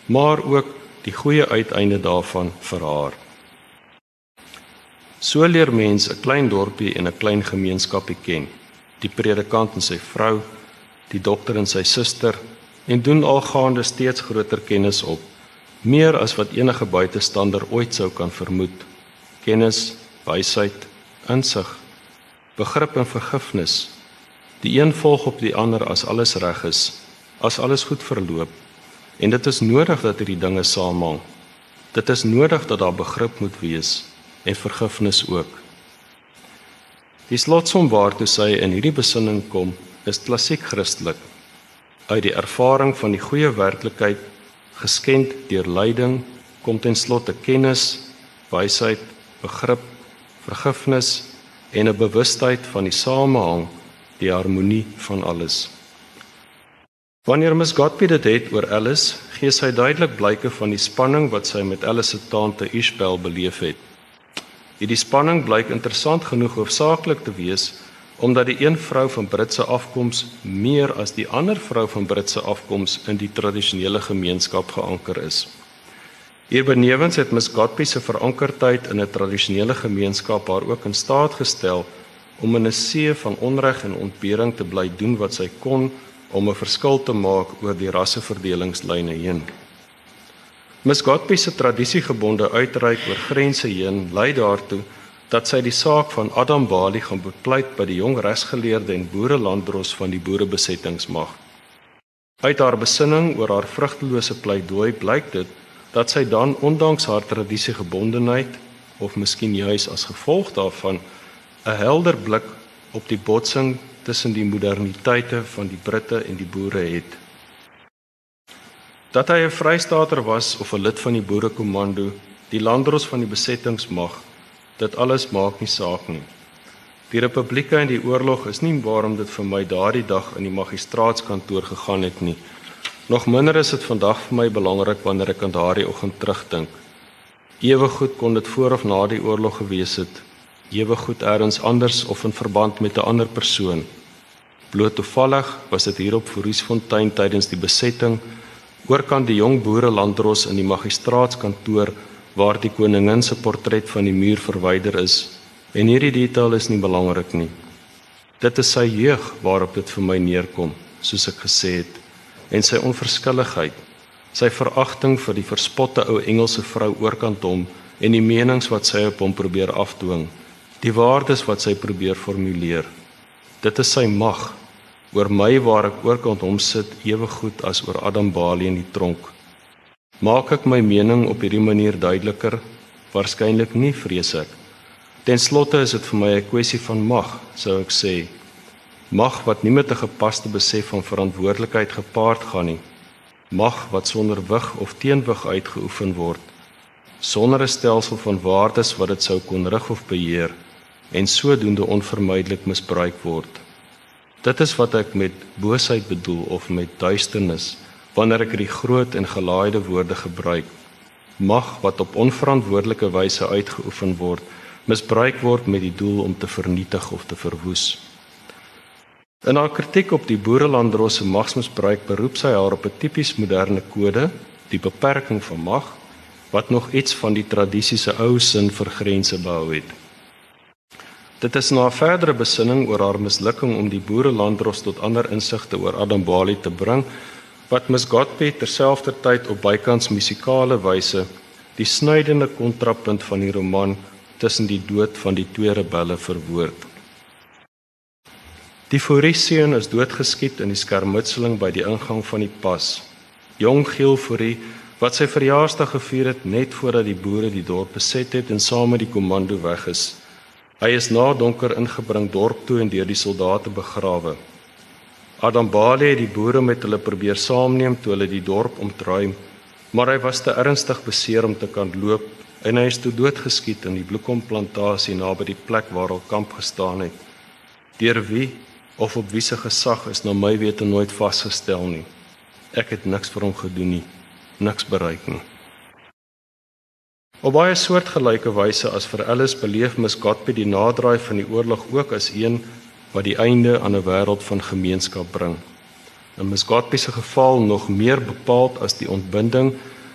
S1: maar ook die goeie uiteinde daarvan vir haar. So leer mens 'n klein dorpie en 'n klein gemeenskapie ken. Die predikant en sy vrou, die dokter en sy suster en doen algaande steeds groter kennis op meer as wat enige buitestander ooit sou kan vermoed. Kennis, wysheid, insig, begrip en vergifnis. Die een volg op die ander as alles reg is, as alles goed verloop. En dit is nodig dat hierdie dinge saamhang. Dit is nodig dat daar begrip moet wees en vergifnis ook. Die slotsom waartoe sy in hierdie besinning kom, is klassiek Christelik. Uit die ervaring van die goeie werklikheid geskenk deur lyding kom ten slotte kennis, wysheid, begrip, vergifnis en 'n bewustheid van die samehang, die harmonie van alles. Wanneer Miss Godby dit het oor Alice, gee sy duidelik blyke van die spanning wat sy met Alice se tante Isabel beleef het. Hierdie spanning blyk interessant genoeg hoofsaaklik te wees omdat die een vrou van Britse afkoms meer as die ander vrou van Britse afkoms in die tradisionele gemeenskap geanker is. Hierbenewens het Miss Godby se verankerdheid in 'n tradisionele gemeenskap haar ook in staat gestel om in 'n see van onreg en ontbering te bly doen wat sy kon om 'n verskil te maak oor die rasseverdelingslyne heen. Miss Godby se tradisiegebonde uitreik oor grense heen lei daartoe dat sy die saak van Adam Bali gaan bepleit by die jong regsgeleerde en boerelanddros van die boerebesettingsmag. Uit haar besinning oor haar vrugtelose pleidooi blyk dit dat sy dan ondanks haar tradisiegebondenheid of miskien juis as gevolg daarvan 'n helder blik op die botsing tussen die moderniteite van die Britte en die boere het. Dat hy 'n vrystaater was of 'n lid van die boerekommando, die landdros van die besettingsmag dit alles maak nie saak nie. Die republieke en die oorlog is nie waarom dit vir my daardie dag in die magistraatskantoor gegaan het nie. Nog minder is dit vandag vir my belangrik wanneer ek aan daardie oggend terugdink. Ewe goed kon dit voor of na die oorlog gewees het. Ewe goed elders anders of in verband met 'n ander persoon. Bloot toevallig was dit hier op Fouriesfontein tydens die besetting oorkant die jong boere landdros in die magistraatskantoor waar die koningin se portret van die muur verwyder is en hierdie detail is nie belangrik nie. Dit is sy jeug waarop dit vir my neerkom, soos ek gesê het, en sy onverskilligheid, sy veragting vir die verspotte ou Engelse vrou oorkant hom en die menings wat sy op hom probeer afdwing, die waardes wat sy probeer formuleer. Dit is sy mag oor my waar ek oorkant hom sit ewe goed as oor Adam Bali in die tronk. Maak ek my mening op hierdie manier duideliker? Waarskynlik nie, vrees ek. Ten slotte is dit vir my 'n kwessie van mag, sou ek sê. Mag wat nie met 'n gepaste besef van verantwoordelikheid gepaard gaan nie. Mag wat sonder wig of teenwig uitgeoefen word, sonder 'n stelsel van waardes wat dit sou kon rig of beheer en sodoende onvermydelik misbruik word. Dit is wat ek met boosheid bedoel of met duisternis. Wanneer ek die groot en gelaaide woorde gebruik mag wat op onverantwoordelike wyse uitgeoefen word misbruik word met die doel om te vernietig of te verwoes. In haar kritiek op die boerelanddrosse magsmisbruik beroep sy haar op 'n tipies moderne kode die beperking van mag wat nog iets van die tradisiese ou sin vir grense behou het Dit is na verdere besinning oor haar mislukking om die boerelanddros tot ander insigte oor Adam Bali te bring wat Miss Godby terselfdertyd op bykans musikale wyse die snydende kontrapunt van die roman tussen die dood van die twee rebelle verwoord. Die Forisiën is doodgeskiet in die skermutseling by die ingang van die pas. Jong Giel Forie wat sy verjaarsdag gevier het net voordat die boere die dorp beset het en saam met die komando weg is. Hy is na donker ingebring dorp toe en deur die soldate begrawe. Adam Bale het die boere met hulle probeer saamneem toe hulle die dorp omtruim, maar hy was te ernstig beseer om te kan loop en hy is toe doodgeskiet in die bloekomplantasie naby die plek waar hy kamp gestaan het. Deur wie of op wie se gesag is na my wete nooit vasgestel nie. Ek het niks vir hom gedoen nie, niks bereik nie. Op baie soortgelyke wyse as vir Ellis beleef mis Godby die naderdraai van die oorlog ook as een wat die einde aan 'n wêreld van gemeenskap bring. In mis Godby se geval nog meer bepaald as die ontbinding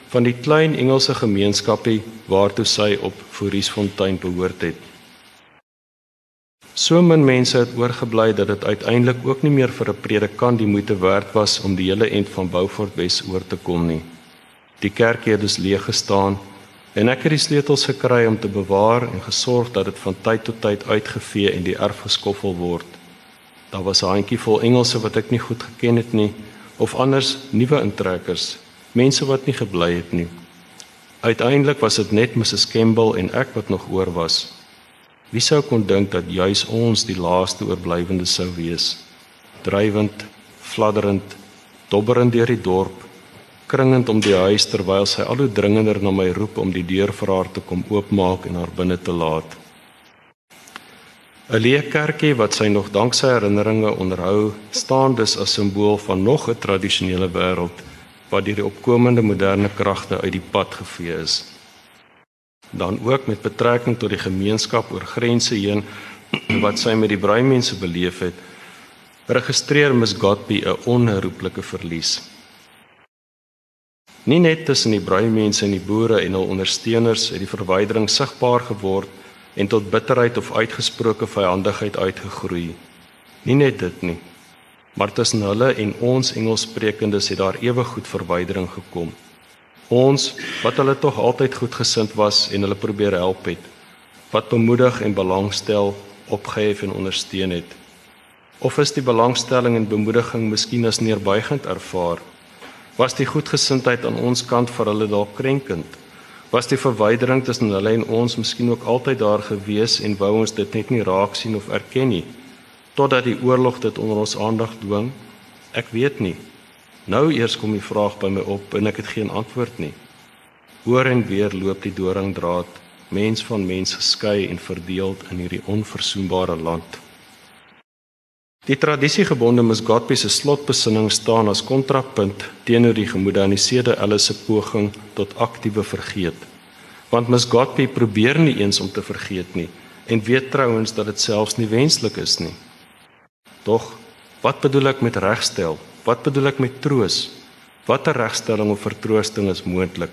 S1: van die klein Engelse gemeenskapie waartoe sy op Foriesfontein behoort het. So min mense het oorgebly dat dit uiteindelik ook nie meer vir 'n predikant die moeite werd was om die hele end van Beaufort Wes oor te kom nie. Die kerk het dus leeg gestaan en ek het die sleutels gekry om te bewaar en gesorg dat dit van tyd tot tyd uitgevee en die erf geskoffel word. Daar was 'n handjie vol Engelse wat ek nie goed geken het nie of anders nuwe intrekkers, mense wat nie gebly het nie. Uiteindelik was dit net Mrs Campbell en ek wat nog oor was. Wie sou kon dink dat juis ons die laaste oorblywende sou wees? Drywend, fladderend, dobberend deur die dorp, kringend om die huis terwyl sy al hoe dringender na my roep om die deur vir haar te kom oopmaak en haar binne te laat. 'n Leë kerkie wat sy nog dank sy herinneringe onderhou, staan dus as simbool van nog 'n tradisionele wêreld wat deur die opkomende moderne kragte uit die pad gevee is dan ook met betrekking tot die gemeenskap oor grense heen wat sy met die bruimense beleef het registreer Miss Godby 'n onherroepelike verlies nie net tussen die bruimense en die boere en hul ondersteuners het die verwydering sigbaar geword en tot bitterheid of uitgesproke vyandigheid uitgegroei nie net dit nie maar tussen hulle en ons Engelssprekendes het daar ewe goed verwydering gekom Ons wat hulle tog altyd goedgesind was en hulle probeer help het. Wat bemoedig en belangstel, opgehef en ondersteun het. Of is die belangstelling en bemoediging miskien as neerbuigend ervaar? Was die goedgesindheid aan ons kant vir hulle dalk krenkend? Was die verwydering tussen hulle en ons miskien ook altyd daar gewees en wou ons dit net nie raak sien of erken nie totdat die oorlog dit onder ons aandag dwing? Ek weet nie. Nou eers kom die vraag by my op en ek het geen antwoord nie. Oor en weer loop die doringdraad, mens van mens geskei en verdeel in hierdie onverzoenbare land. Die tradisiegebonde Misgodby se slotbesinning staan as kontrapunt teenoor die gemoderniseerde Alice se poging tot aktiewe vergeet. Want Misgodby probeer nie eens om te vergeet nie en weet trouens dat dit selfs nie wenslik is nie. Tog, wat bedoel ek met regstel? Wat bedoel ek met troos? Watter regstelling of vertroosting is moontlik?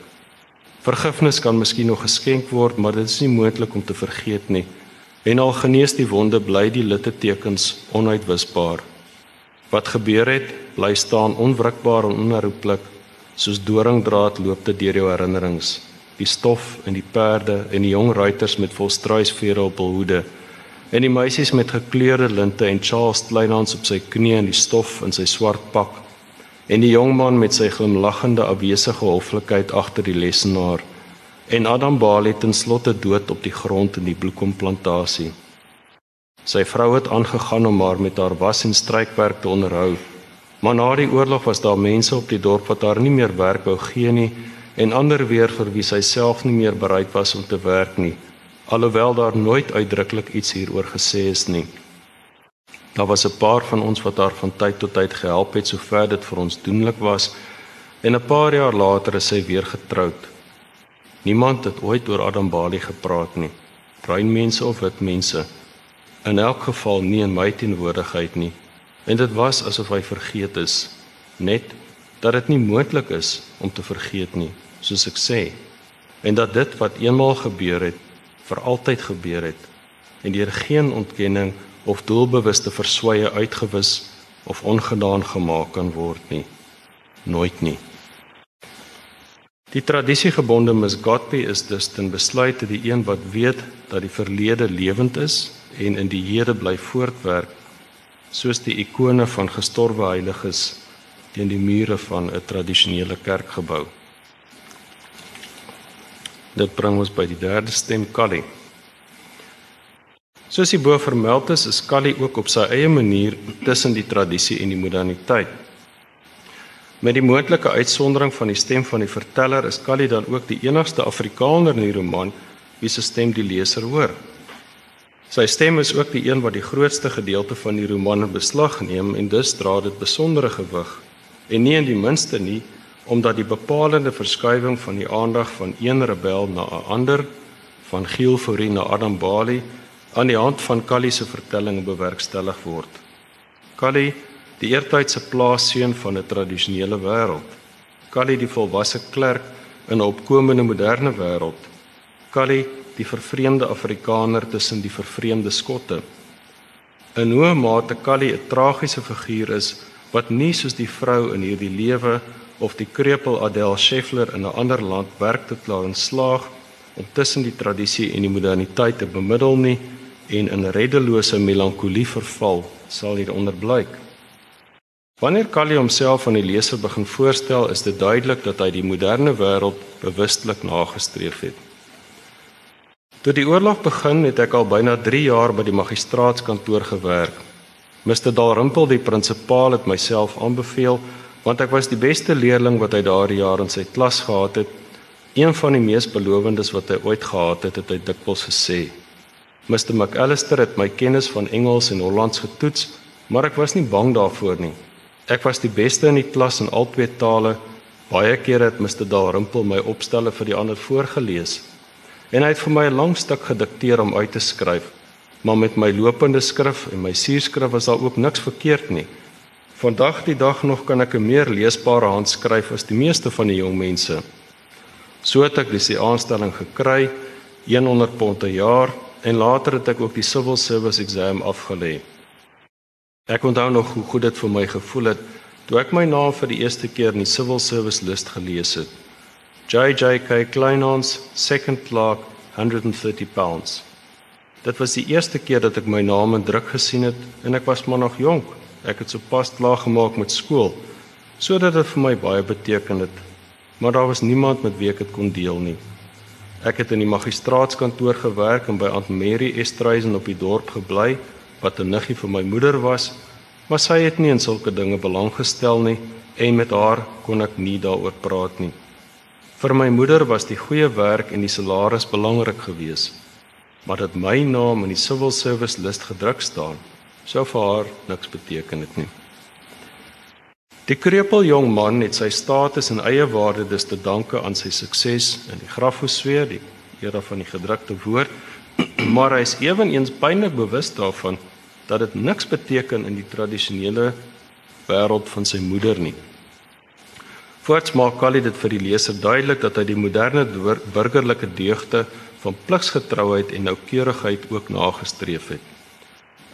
S1: Vergifnis kan miskien nog geskenk word, maar dit is nie moontlik om te vergeet nie. En al genees die wonde, bly die littekens onuitwisbaar. Wat gebeur het, bly staan onwrikbaar en onherroepelik, soos doringdraad loop dit deur jou herinnerings. Die stof en die perde en die jong ruiters met volstruisvere op hul hoede en die meisies met gekleurde linte en Charles Kleinhans op sy knie in die stof in sy swart pak en die jong man met sy glimlaggende afwesige hoflikheid agter die lesenaar en Adam Bali ten slotte dood op die grond in die bloekomplantasie. Sy vrou het aangegaan om haar met haar was en strykwerk te onderhou. Maar na die oorlog was daar mense op die dorp wat haar nie meer werk wou gee nie en ander weer vir wie sy self nie meer bereid was om te werk nie alhoewel daar nooit uitdruklik iets hieroor gesê is nie. Daar was 'n paar van ons wat haar van tyd tot tyd gehelp het sover dit vir ons doenlik was en 'n paar jaar later is sy weer getroud. Niemand het ooit oor Adam Bali gepraat nie. Bruin mense of wit mense. In elk geval nie in my teenwoordigheid nie. En dit was asof hy vergeet is, net dat dit nie moontlik is om te vergeet nie, soos ek sê. En dat dit wat eenmaal gebeur het, vir altyd gebeur het en deur geen ontkenning of doelbewuste verswye uitgewis of ongedaan gemaak kan word nie nooit nie Die tradisiegebonde Miss Godby is dus ten besluit die een wat weet dat die verlede lewend is en in die hede bly voortwerk soos die ikone van gestorwe heiliges teen die mure van 'n tradisionele kerkgebou Dit bring ons by die derde stem Kali. Soos die bo vermeld is, is Kali ook op sy eie manier tussen die tradisie en die moderniteit. Met die moontlike uitsondering van die stem van die verteller is Kali dan ook die enigste Afrikaner in die roman wie se stem die leser hoor. Sy stem is ook die een wat die grootste gedeelte van die roman in beslag neem en dus dra dit besondere gewig en nie in die minste nie omdat die bepalende verskuiwing van die aandag van een rebel na 'n ander van Giel Fourie na Adam Bali aan die hand van Kali se vertelling bewerkstellig word. Kali, die eertydse plaasseun van 'n tradisionele wêreld. Kali die volwasse klerk in 'n opkomende moderne wêreld. Kali die vervreemde Afrikaner tussen die vervreemde Skotte. In hoe mate Kali 'n tragiese figuur is wat nie soos die vrou in hierdie lewe of die krepel Adele Scheffler in 'n ander land werk te klaar en slaag om tussen die tradisie en die moderniteit te bemiddel nie en in reddelose melankolie verval, sal hier onderblyk. Wanneer Kali homself aan die leser begin voorstel, is dit duidelik dat hy die moderne wêreld bewustelik nagestreef het. Toe die oorlog begin, het ek al byna 3 jaar by die magistraatskantoor gewerk. Mr Dalrymple, die prinsipaal, het myself aanbeveel want ek was die beste leerling wat hy daardie jaar in sy klas gehad het. Een van die mees belowendes wat hy ooit gehad het, het hy dikwels gesê. Mr McAllister het my kennis van Engels en Hollands getoets, maar ek was nie bang daarvoor nie. Ek was die beste in die klas in al twee tale. Baie kere het Mr Dalrymple my opstelle vir die ander voorgeles. En hy het vir my 'n lang stuk gedikteer om uit te skryf. Maar met my lopende skrif en my suurskrif was daar ook niks verkeerd nie. Vandag die dag nog kan ek 'n meer leesbare handskryf as die meeste van die jong mense. So het ek dis die aanstelling gekry, 100 pond per jaar en later het ek ook die civil service exam afgelê. Ek onthou nog hoe goed dit vir my gevoel het toe ek my naam vir die eerste keer in die civil service lys gelees het. JJK Kleinhans, second clerk, 130 pounds. Dit was die eerste keer dat ek my naam in druk gesien het en ek was maar nog jonk. Ek het sopas klaar gemaak met skool sodat dit vir my baie beteken het. Maar daar was niemand met wie ek dit kon deel nie. Ek het in die magistraatskantoor gewerk en by Aunt Mary Estreisen op die dorp gebly wat 'n niggie vir my moeder was, maar sy het nie in sulke dinge belang gestel nie en met haar kon ek nie daaroor praat nie. Vir my moeder was die goeie werk en die salaris belangrik geweest, maar dat my naam in die civil service lys gedruk staan, sou vir haar niks beteken het nie. Die krepel jong man het sy status en eie waarde dus te danke aan sy sukses in die grafhoesfeer, die era van die gedrukte woord, maar hy is ewenigs pynlik bewus daarvan dat dit niks beteken in die tradisionele wêreld van sy moeder nie. Voorts maak Kali dit vir die leser duidelik dat hy die moderne burgerlike deugde van pligsgetrouheid en noukeurigheid ook nagestreef het.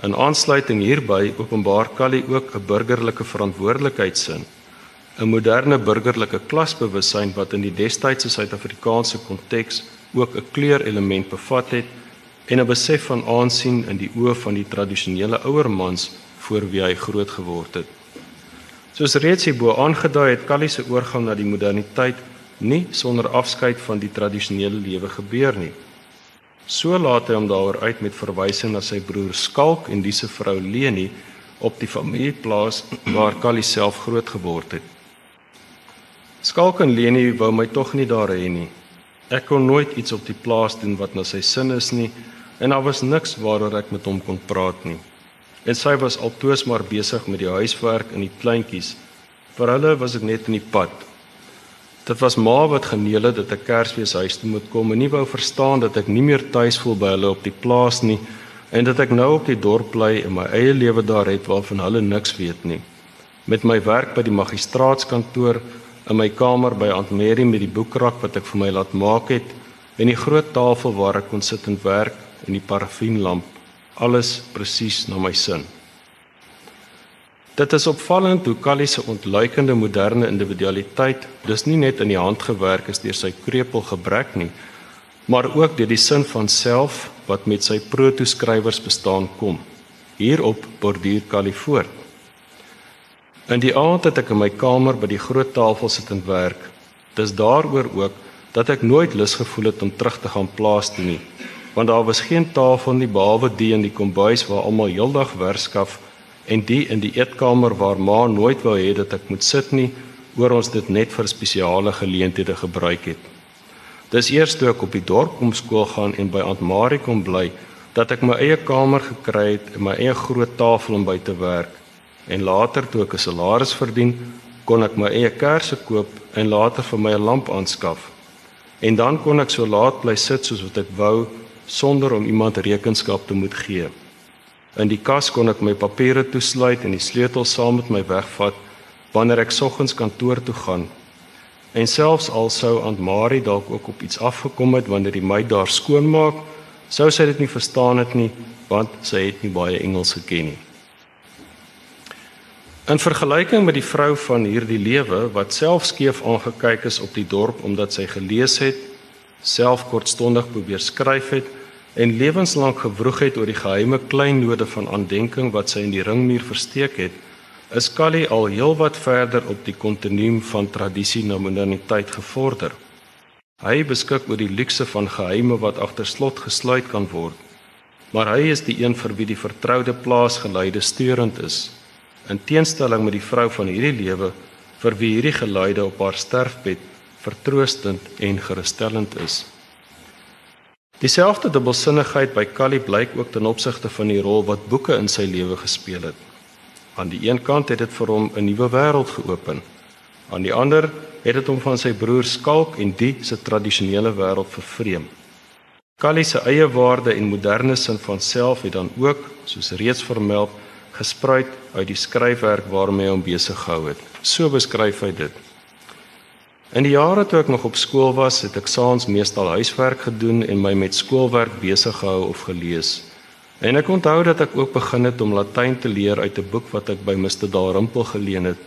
S1: In aansluiting hierby openbaar Kali ook 'n burgerlike verantwoordelikheidsin, 'n moderne burgerlike klasbewussyn wat in die destydse Suid-Afrikaanse konteks ook 'n kleurelement bevat het en 'n besef van aansien in die oë van die tradisionele ouer mans voor wie hy groot geword het. Soos reeds hierbo aangedui het, Kali se oorgang na die moderniteit nie sonder afskeid van die tradisionele lewe gebeur nie. So laat hy hom daaroor uit met verwysing na sy broer Skalk en diese vrou Leni op die familieplaas waar Callie self groot geword het. Skalk en Leni wou my tog nie daar hê nie. Ek kon nooit iets op die plaas doen wat na sy sin is nie en daar was niks waaroor ek met hom kon praat nie. En sy was altoos maar besig met die huiswerk en die kleintjies. Vir hulle was ek net in die pad. Dit was ma wat geneel het dat ek Kersfees huis toe moet kom en nie wou verstaan dat ek nie meer tuis voel by hulle op die plaas nie en dat ek nou op die dorp bly en my eie lewe daar het waarvan hulle niks weet nie. Met my werk by die magistraatskantoor in my kamer by Aunt Mary met die boekrak wat ek vir my laat maak het en die groot tafel waar ek kon sit en werk en die parafienlamp alles presies na my sin. Dit is opvallend hoe Callie se ontluikende moderne individualiteit dus nie net in die hand gewerk is deur sy krepel gebrek nie, maar ook deur die sin van self wat met sy proto-skrywers bestaan kom. Hierop borduur Callie voort. In die aand het ek in my kamer by die groot tafel sit en werk. Dis daaroor ook dat ek nooit lus gevoel het om terug te gaan plaas toe nie, want daar was geen tafel nie behalwe die in die kombuis waar almal heeldag werskaf en die in die eetkamer waar ma nooit wou hê dat ek moet sit nie, oor ons dit net vir spesiale geleenthede gebruik het. Dis eers toe ek op die dorp kom skool gaan en by Aunt Marie kom bly, dat ek my eie kamer gekry het en my eie groot tafel om by te werk. En later toe ek 'n salaris verdien, kon ek my eie kersse koop en later vir my 'n lamp aanskaf. En dan kon ek so laat bly sit soos wat ek wou sonder om iemand rekenskap te moet gee. In die kas kon ek my papiere toesluit en die sleutel saam met my wegvat wanneer ek soggens kantoor toe gaan. En selfs al sou Aunt Marie dalk ook op iets afgekom het wanneer die meid daar skoonmaak, sou sy dit nie verstaan het nie want sy het nie baie Engels geken nie. In vergelyking met die vrou van hierdie lewe wat self skeef aangekyk is op die dorp omdat sy gelees het, self kortstondig probeer skryf het en lewenslank gewroeg het oor die geheime kleinode van aandenking wat sy in die ringmuur versteek het, is Callie al heelwat verder op die kontinuum van tradisie na moderniteit gevorder. Hy beskik oor die luukse van geheime wat agter slot gesluit kan word. Maar hy is die een vir wie die vertroude plaasgeleide steurend is, in teenstelling met die vrou van hierdie lewe vir wie hierdie geluide op haar sterfbed vertroostend en gerusstellend is. Dieselfde dubbelsinnigheid by Callie blyk ook ten opsigte van die rol wat boeke in sy lewe gespeel het. Aan die een kant het dit vir hom 'n nuwe wêreld geopen. Aan die ander het dit hom van sy broer skalk en die se tradisionele wêreld vervreem. Callie se eie waarde en moderne sin van self het dan ook, soos reeds vermeld, gespruit uit die skryfwerk waarmee hy hom besig gehou het. So beskryf hy dit. In die jare toe ek nog op skool was, het ek saans meestal huiswerk gedoen en my met skoolwerk besig gehou of gelees. En ek onthou dat ek ook begin het om Latyn te leer uit 'n boek wat ek by Mr. Dalrymple geleen het.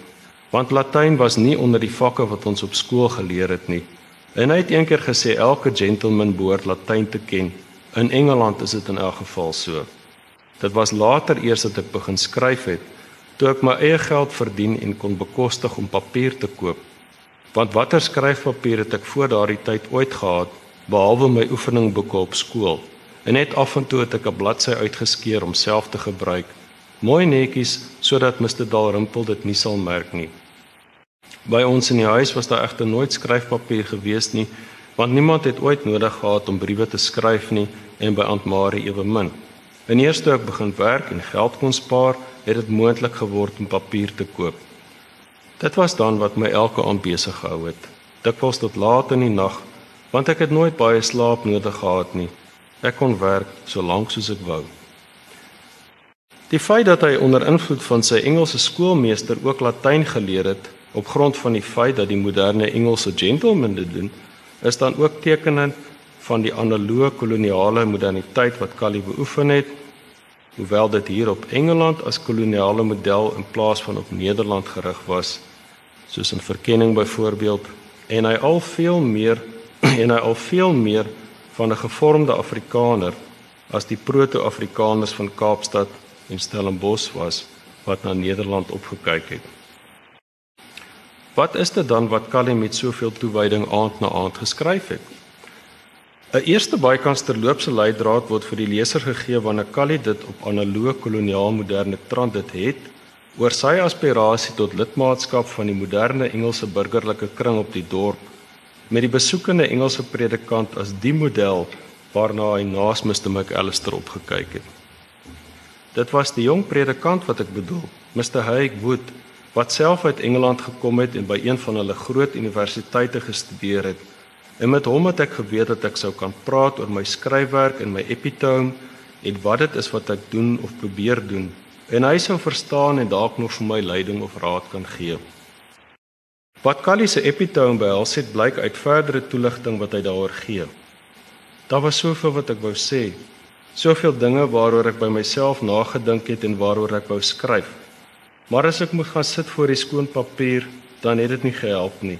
S1: Want Latyn was nie onder die vakke wat ons op skool geleer het nie. En hy het eendag gesê elke gentleman behoort Latyn te ken. In Engeland is dit in elk geval so. Dit was later eers dat ek begin skryf het, toe ek my eie geld verdien en kon bekostig om papier te koop. Want watter skryfpapier het ek voor daardie tyd ooit gehad behalwe my oefeningboeke op skool? En net af en toe het ek 'n bladsy uitgeskeur om self te gebruik. Mooi netjies sodat Mr Dalrymple dit nie sal merk nie. By ons in die huis was daar egter nooit skryfpapier gewees nie, want niemand het ooit nodig gehad om briewe te skryf nie en by Aunt Marie ewe min. En eers toe ek begin werk en geld kon spaar, het dit moontlik geword om papier te koop. Dit was dan wat my elke aand besig gehou het. Dikwels tot laat in die nag, want ek het nooit baie slaap nodig gehad nie. Ek kon werk so lank soos ek wou. Die feit dat hy onder invloed van sy Engelse skoolmeester ook Latyn geleer het, op grond van die feit dat die moderne Engelse gentleman dit doen, is dan ook tekenend van die analoë koloniale moderniteit wat Callie beoefen het, hoewel dit hier op Engeland as koloniale model in plaas van op Nederland gerig was soos in verkenning byvoorbeeld en hy al veel meer en hy al veel meer van 'n gevormde Afrikaner as die proto-Afrikaners van Kaapstad en Stellenbosch was wat na Nederland opgekyk het. Wat is dit dan wat Callie met soveel toewyding aand na aand geskryf het? 'n Eerste bykans terloopse leidraad word vir die leser gegee wanneer Callie dit op analoë koloniaal moderne trant dit het oor sy aspirasie tot lidmaatskap van die moderne Engelse burgerlike kring op die dorp met die besoekende Engelse predikant as die model waarna hy naas Mr McAllister opgekyk het. Dit was die jong predikant wat ek bedoel, Mr Haig Wood, wat self uit Engeland gekom het en by een van hulle groot universiteite gestudeer het. En met hom het ek geweet dat ek sou kan praat oor my skryfwerk en my epitome en wat dit is wat ek doen of probeer doen en hy sou verstaan en dalk nog vir my leiding of raad kan gee. Wat Callie se epitome behels het blyk uit verdere toelichting wat hy daaroor gee. Daar was soveel wat ek wou sê, soveel dinge waaroor ek by myself nagedink het en waaroor ek wou skryf. Maar as ek moet gaan sit voor die skoon papier, dan het dit nie gehelp nie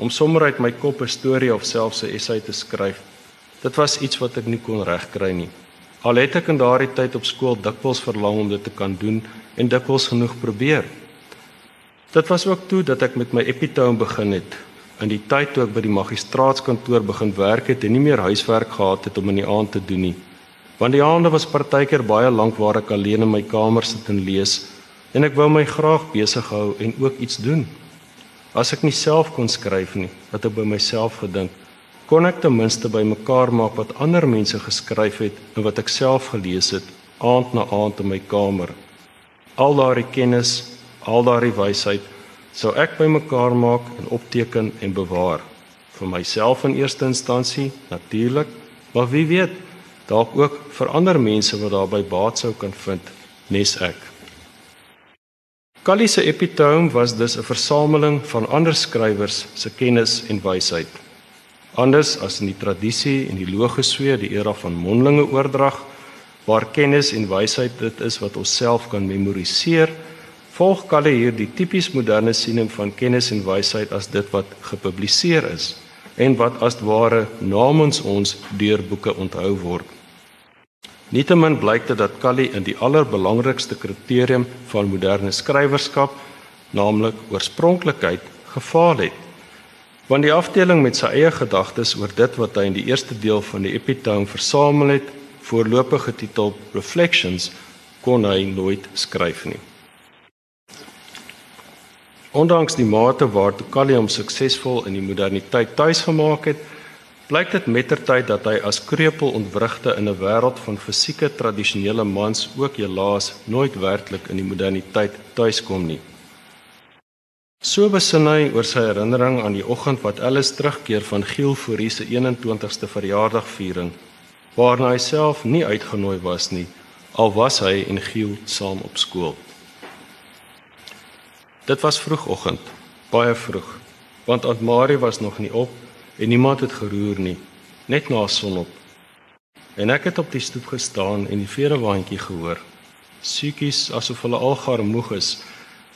S1: om sommer uit my kop 'n storie of selfs 'n essay te skryf. Dit was iets wat ek nie kon regkry nie. Al het ek in daardie tyd op skool dikwels verlang om dit te kan doen en dikwels genoeg probeer. Dit was ook toe dat ek met my epitome begin het, in die tyd toe ek by die magistraatskantoor begin werk het en nie meer huiswerk gehad het om in die aand te doen nie. Want die aande was partykeer baie lank waar ek alleen in my kamer sit en lees en ek wou my graag besig hou en ook iets doen. As ek nie self kon skryf nie, het ek by myself gedink, kon ek ten minste bymekaar maak wat ander mense geskryf het en wat ek self gelees het aand na aand in my kamer. Al daardie kennis, al daardie wysheid sou ek bymekaar maak en opteken en bewaar vir myself in eerste instansie natuurlik, maar wie weet, dalk ook vir ander mense wat daarby baat sou kan vind, nes ek. Kali se epitoom was dus 'n versameling van ander skrywers se kennis en wysheid. Anders as in die tradisie en die logosfeer, die era van mondelinge oordrag, waar kennis en wysheid dit is wat ons self kan memoriseer, volg Kalle hier die tipies moderne siening van kennis en wysheid as dit wat gepubliseer is en wat as ware namens ons deur boeke onthou word. Nietemin blyk dit dat Kalle in die allerbelangrikste kriterium van moderne skrywerskap, naamlik oorspronklikheid, gefaal het. Want die afdeling met sy eie gedagtes oor dit wat hy in die eerste deel van die epitome versamel het, voorlopig getitel Reflections, kon hy nooit skryf nie. Ondanks die mate waartoe Kalium suksesvol in die moderniteit tuisgemaak het, blyk dit mettertyd dat hy as krepeel ontwrigte in 'n wêreld van fisieke tradisionele mans ook helaas nooit werklik in die moderniteit tuiskom nie. So besin hy oor sy herinnering aan die oggend wat Alice terugkeer van Giel Fourie se 21ste verjaardagviering, waarna hy self nie uitgenooi was nie, al was hy en Giel saam op skool. Dit was vroegoggend, baie vroeg, want Aunt Marie was nog nie op en niemand het geroer nie, net na sonop. En ek het op die stoep gestaan en die verewaandjie gehoor. Siekies asof hulle algaar moeg is.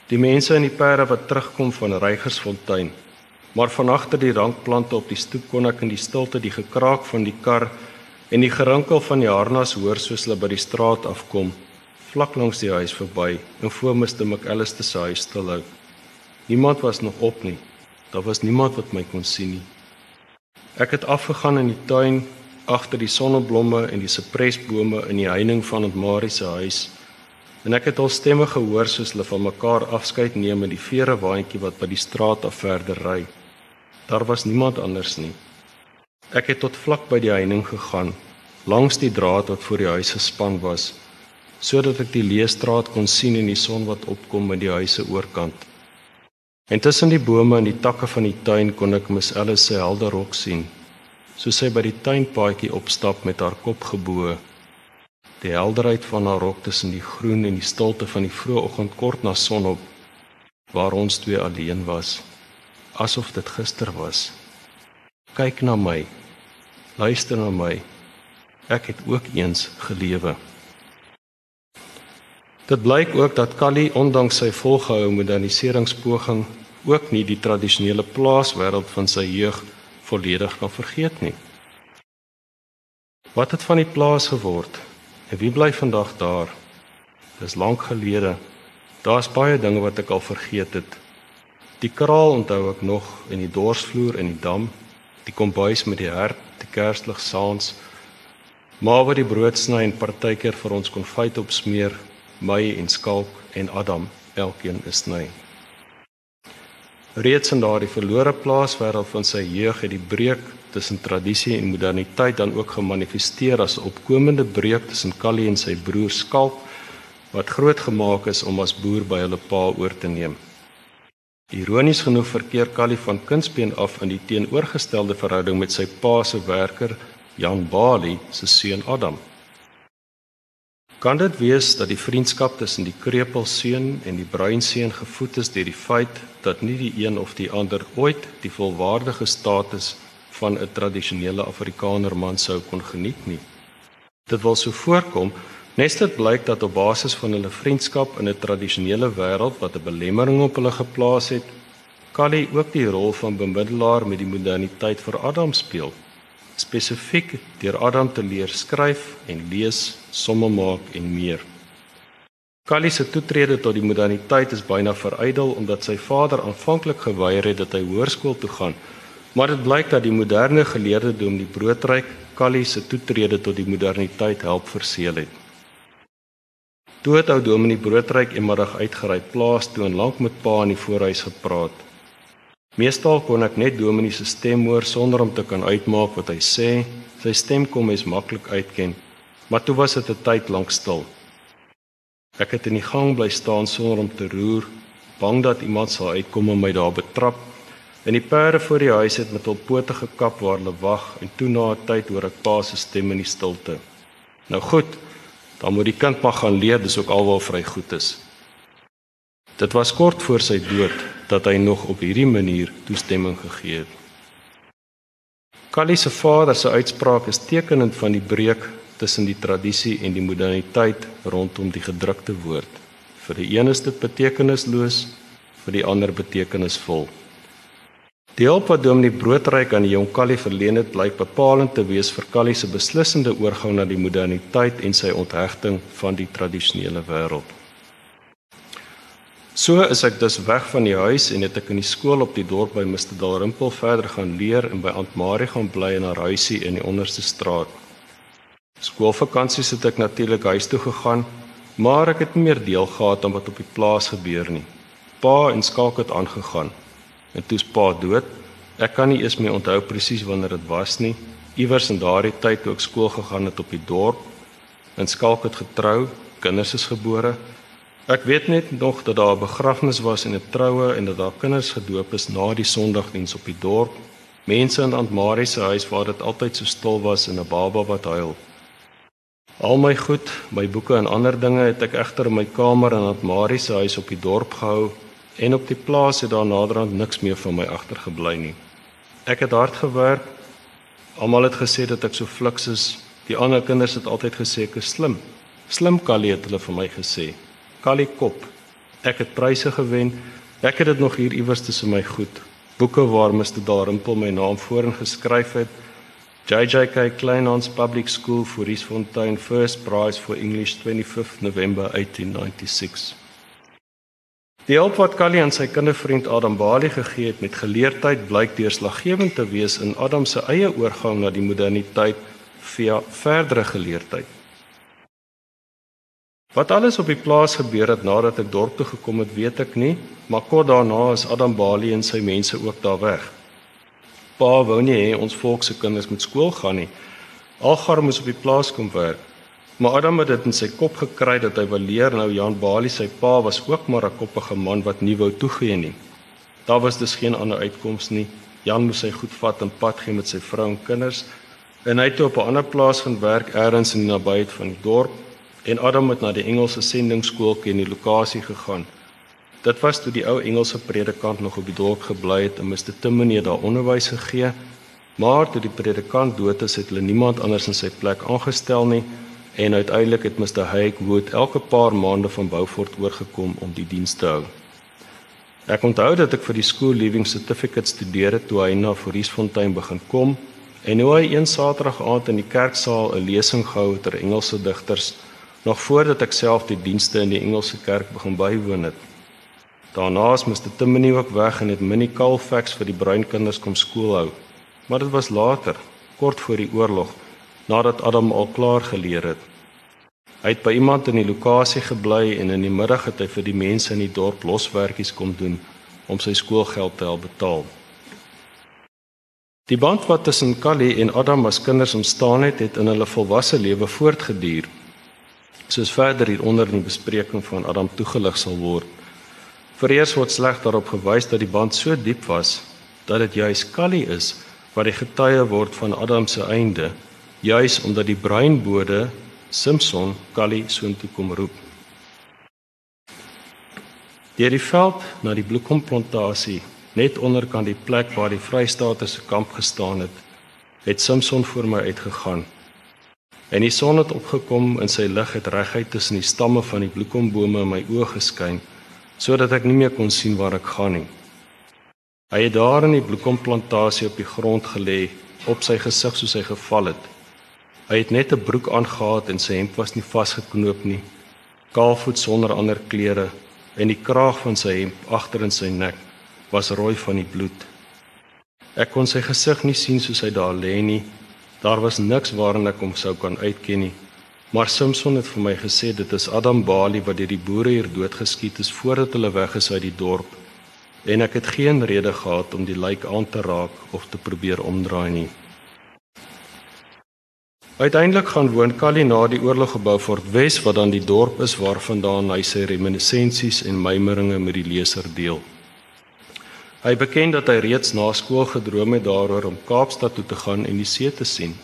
S1: Die mense in die perde wat terugkom van Reigersfontein. Maar van agter die rankplante op die stoep kon ek in die stilte die gekraak van die kar en die gerinkel van die harnas hoor soos hulle by die straat afkom vlak langs die huis verby en voor Mr. McAllister se huis stilhou. Niemand was nog op nie. Daar was niemand wat my kon sien nie. Ek het afgegaan in die tuin agter die sonneblomme en die sipresbome in die heining van Aunt Marie se huis. En ek het al stemme gehoor soos hulle van mekaar afskeid neem in die vere waantjie wat by die straat af verder ry. Daar was niemand anders nie. Ek het tot vlak by die heining gegaan, langs die draad wat voor die huis gespan was sodat ek die leestraat kon sien en die son wat opkom by die huise oorkant. En tussen die bome en die takke van die tuin kon ek Miss Alice se helder rok sien, soos sy by die tuinpaadjie opstap met haar kop gebo. Die helderheid van haar rok tussen die groen en die stilte van die vroeë oggend kort na sonop waar ons twee alleen was, asof dit gister was. Kyk na my. Luister na my. Ek het ook eens gelewe. Dit blyk ook dat Kali ondanks sy volgehoue moderniseringspoging ook nie die tradisionele plaaswêreld van sy jeug volledig kan vergeet nie. Wat het van die plaas geword? En wie bly vandag daar? Dis lank gelede. Daar's baie dinge wat ek al vergeet het. Die kraal onthou ek nog en die dorsvloer in die dam, die kombuis met die hert, die kerslig saans, maar wat die brood sny en partykeer vir ons konfyt opsmeer my en Skalk en Adam elkeen is ny. Reeds in daardie verlore plaas wêreld van sy jeug het die breuk tussen tradisie en moderniteit dan ook gemanifesteer as opkomende breuk tussen Callie en sy broer Skalk wat groot gemaak is om as boer by hulle pa oor te neem. Ironies genoeg verkeer Callie van kindsbeen af in die teenoorgestelde verhouding met sy pa se werker Jan Bali se seun Adam. Kan dit wees dat die vriendskap tussen die krepelseun en die bruinseun gevoed is deur die feit dat nie die een of die ander ooit die volwaardige status van 'n tradisionele Afrikaner man sou kon geniet nie? Dit wil so voorkom nes dit blyk dat op basis van hulle vriendskap in 'n tradisionele wêreld wat 'n belemmering op hulle geplaas het, Kali ook die rol van bemiddelaar met die moderniteit vir Adam speel spesifiek deur Adam te leer skryf en lees, somme maak en meer. Callie se toetrede tot die moderniteit is byna verydel omdat sy vader aanvanklik geweier het dat hy hoërskool toe gaan. Maar dit blyk dat die moderne geleerde dom die broodryk Callie se toetrede tot die moderniteit help verseël het. Toe het ou Dominee Broodryk eendag uitgery plaas toe en lank met pa in die voorhuis gepraat. Meestal kon ek net Dominee se stem hoor sonder om te kan uitmaak wat hy sê. Sy stem kom mens maklik uitken, maar toe was dit 'n tyd lank stil. Ek het in die gang bly staan sonder om te roer, bang dat iemand sal uitkom en my daar betrap. En die perde voor die huis het met hul pote gekap waar hulle wag en toe na 'n tyd hoor ek pa se stem in die stilte. Nou goed, dan moet die kind maar gaan leer, dis ook alwaar vry goed is. Dit was kort voor sy dood dat hy nog op hierdie manier toestemming gegee het. Callie se vader se uitspraak is tekenend van die breuk tussen die tradisie en die moderniteit rondom die gedrukte woord. Vir die een is dit betekenisloos, vir die ander betekenisvol. Die hulp wat Dominee Broodryk aan die jong Callie verleen het, blyk bepalend te wees vir Callie se beslissende oorgang na die moderniteit en sy onthegting van die tradisionele wêreld. So is ek dus weg van die huis en het ek in die skool op die dorp by Mr Dalrymple verder gaan leer en by Aunt Marie gaan bly in haar huisie in die onderste straat. Skoolvakansies het ek natuurlik huis toe gegaan, maar ek het nie meer deel gehad aan wat op die plaas gebeur nie. Pa en skalk het aangegaan. En toe's pa dood. Ek kan nie eens meer onthou presies wanneer dit was nie. Iewers in daardie tyd toe ek skool gegaan het op die dorp, en skalk het getrou, kinders is gebore. Ek weet net nog dat daar 'n begrafnis was en 'n troue en dat daar kinders gedoop is na die Sondagdiens op die dorp. Mense in Aunt Marie se huis waar dit altyd so stil was en 'n baba wat huil. Al my goed, my boeke en ander dinge het ek egter in my kamer in Aunt Marie se huis op die dorp gehou en op die plaas het daar naderhand niks meer van my agtergebly nie. Ek het hard gewerk. Almal het gesê dat ek so fliks is. Die ander kinders het altyd gesê ek is slim. Slim Callie het hulle vir my gesê. Callie kop. Ek het pryse gewen. Ek het dit nog hier iewers tussen my goed. Boeke waar Mr. Dalrymple my naam voorin geskryf het. JJK Kleinhans Public School for Riesfontein First Prize for English 25th November 1896. Die hulp wat Callie aan sy kindervriend Adam Bali gegee het met geleerdheid blyk deurslaggewend te wees in Adam se eie oorgang na die moderniteit via verdere geleerdheid. Wat alles op die plaas gebeur het nadat ek dorp toe gekom het, weet ek nie, maar kort daarna is Adam Bali en sy mense ook daar weg pa wou nie hê ons volk se kinders moet skool gaan nie. Algar moes op die plaas kom werk. Maar Adam het dit in sy kop gekry dat hy wil leer nou Jan Bali sy pa was ook maar 'n koppige man wat nie wou toegee nie. Daar was dus geen ander uitkoms nie. Jan moes sy goed vat en pad gee met sy vrou en kinders en hy het op 'n ander plaas gaan werk elders in die nabyheid van die dorp en Adam het na die Engelse sendingskoolkie in die lokasie gegaan. Dit was toe die ou Engelse predikant nog op die dorp gebly het en Mr. Timmoney daar onderwys gegee. Maar toe die predikant dood is, het hulle niemand anders in sy plek aangestel nie en uiteindelik het Mr. Hayek Wood elke paar maande van Beaufort oorgekom om die diens te hou. Ek onthou dat ek vir die school leaving certificate studeer het toe hy na Foriesfontein begin kom en hoe hy een Saterdag aand in die kerksaal 'n lesing gehou het oor Engelse digters nog voordat ek self die dienste in die Engelse kerk begin bywoon het. Daarna is Mr. Timony ook weg en het Minnie Kalfax vir die bruin kinders kom skoolhou. Maar dit was later, kort voor die oorlog, nadat Adam al klaar geleer het. Hy het by iemand in die lokasie gebly en in die middag het hy vir die mense in die dorp loswerkies kom doen om sy skoolgeld te help betaal. Die band wat tussen Callie en Adam as kinders ontstaan het, het in hulle volwasse lewe voortgeduur. Soos verder hieronder in die bespreking van Adam toegelig sal word. Vereers word sleg daarop gewys dat die band so diep was dat dit juis Callie is wat die getuie word van Adam se einde, juis omdat die breinbode Simpson Callie soontoe kom roep. Deur die veld na die bloekomplantasie net onderkant die plek waar die Vrystaatse se kamp gestaan het, het Simpson voor my uitgegaan. En die son het opgekom en sy lig het reguit tussen die stamme van die bloekombome in my oë geskyn sodat ek nie meer kon sien waar ek gaan nie. Hy het daar in die bloekomplantasie op die grond gelê, op sy gesig soos hy geval het. Hy het net 'n broek aangetree en sy hemp was nie vasgeknoop nie. kaalvoet sonder ander klere en die kraag van sy hemp agter in sy nek was rooi van die bloed. Ek kon sy gesig nie sien soos hy daar lê nie. Daar was niks waarin ek hom sou kan uitken nie. Maar Samson het vir my gesê dit is Adam Bali wat deur die boere hier doodgeskiet is voordat hulle weg is uit die dorp en ek het geen rede gehad om die lijk aan te raak of te probeer omdraai nie. Uiteindelik gaan woon Kali na die oorlog gebou Fort Wes wat dan die dorp is waarvandaan hy sy reminiscensies en mymeringe met die leser deel. Hy beken dat hy reeds na skool gedroom het daaroor om Kaapstad toe te gaan en die see te sien.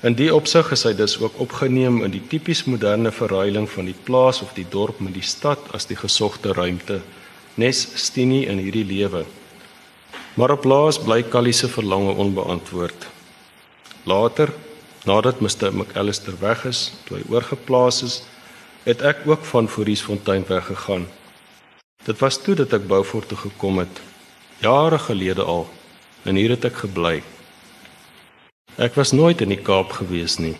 S1: In die opsig is hy dus ook opgeneem in die tipies moderne verruiling van die plaas of die dorp met die stad as die gesogte ruimte. Nes Stini in hierdie lewe. Maar op laas bly Callie se verlange onbeantwoord. Later, nadat Mr. McAllister weg is, toe hy oorgeplaas is, het ek ook van Foriesfontein weggegaan. Dit was toe dat ek Beaufort toe gekom het, jare gelede al, en hier het ek gebly. Ek was nooit in die Kaap gewees nie.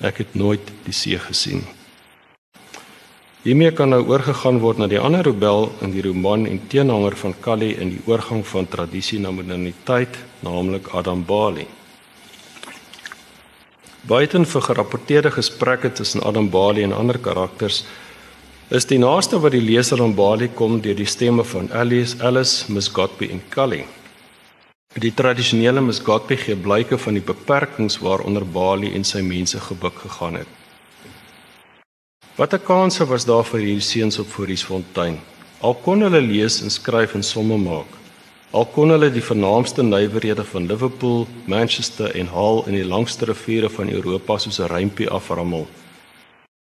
S1: Ek het nooit die see gesien. Hiermee kan nou oorgegaan word na die ander rebel in die roman en teenhanger van Kali in die oorgang van tradisie na moderniteit, naamlik Adam Bali. Buiten vir gerapporteerde gesprekke tussen Adam Bali en ander karakters is die naaste wat die leser aan Bali kom deur die stemme van Alice, Alice, Miss Godby en Kali. Die tradisionele misgatbe gee blyke van die beperkings waaronder Bali en sy mense gebuk gegaan het. Watter kanse was daar vir hierdie seuns op Foriesfontein? Al kon hulle lees en skryf en somme maak. Al kon hulle die vernaamste nywerhede van Liverpool, Manchester en Hull in die langste riviere van Europa soos 'n rympie aframmel.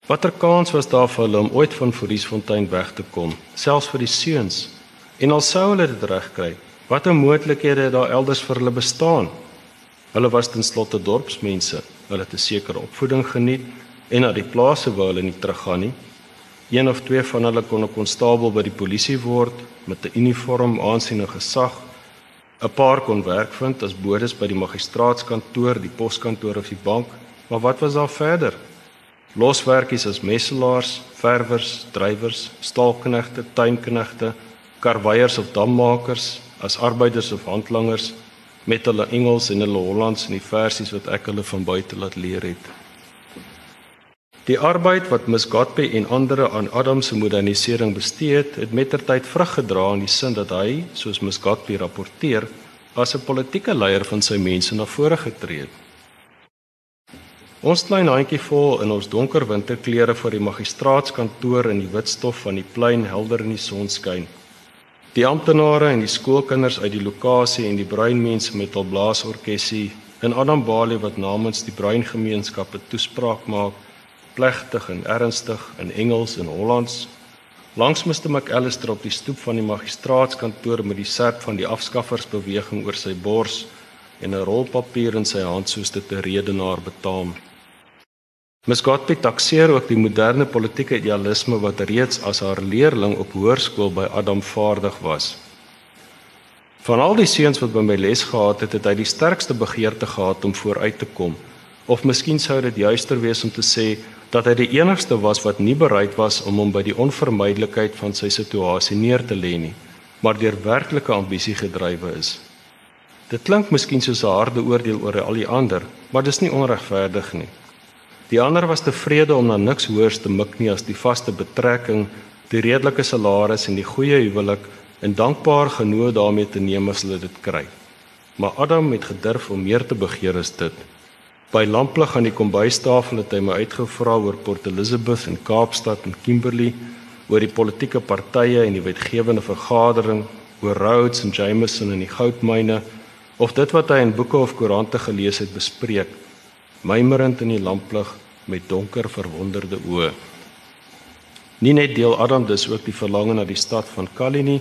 S1: Watter kans was daar vir hulle om ooit van Foriesfontein weg te kom, selfs vir die seuns? En al sou hulle dit regkry, Watter moontlikhede het daar elders vir hulle bestaan? Hulle was ten slotte dorpsmense. Hulle het 'n sekere opvoeding geniet en na die plase wou hulle nie teruggaan nie. Een of twee van hulle kon 'n konstabel by die polisie word met 'n uniform, aansien en gesag. 'n Paar kon werk vind as bodes by die magistraatskantoor, die poskantoor of die bank. Maar wat was daar verder? Loswerkies as messelaars, verwers, drywers, staalknegte, tuinknegte, karweiers of dammakers, as arbeiders of handlangers met hulle Engels en hulle Hollands en die versies wat ek hulle van buite laat leer het. Die arbeid wat Miss Godby en ander aan Adam se modernisering bestee het, het mettertyd vrug gedra in die sin dat hy, soos Miss Godby rapporteer, as 'n politieke leier van sy mense na vore getree het. Ons klein handjie vol in ons donker winterklere vir die magistraatskantoor in die wit stof van die plein helder in die sonskyn. Die amptenare en die skoolkinders uit die lokasie en die bruinmense met hul blaasorkesie in Adam Bali wat namens die bruin gemeenskappe toespraak maak, plegtig en ernstig in Engels en Hollands. Langs Mr McAllister op die stoep van die magistraatskantoor met die serp van die afskaffersbeweging oor sy bors en 'n rol papier in sy hand soos dit 'n redenaar betaam. Ms. Godby takseer ook die moderne politieke idealisme wat reeds as haar leerling op hoërskool by Adam vaardig was. Van al die seuns wat by my les gehad het, het hy die sterkste begeerte gehad om vooruit te kom. Of miskien sou dit juister wees om te sê dat hy die enigste was wat nie bereid was om hom by die onvermydelikheid van sy situasie neer te lê nie, maar deur werklike ambisie gedrywe is. Dit klink miskien soos 'n harde oordeel oor al die ander, maar dis nie onregverdig nie. Die ander was tevrede om na niks hoors te mik nie as die vaste betrekking, die redelike salaris en die goeie huwelik en dankbaar genoeg daarmee te neem as hulle dit kry. Maar Adam het gedurf om meer te begeer as dit. By lamplig aan die kombuistafel het hy my uitgevra oor Port Elizabeth en Kaapstad en Kimberley, oor die politieke partye en die wetgewende vergadering, oor Rhodes en Jameson en die goudmyne of dit wat hy in boeke of koerante gelees het bespreek mymerend in die lamplig met donker verwonderde oë. Nie net deel Adam dus ook die verlange na die stad van Kalini,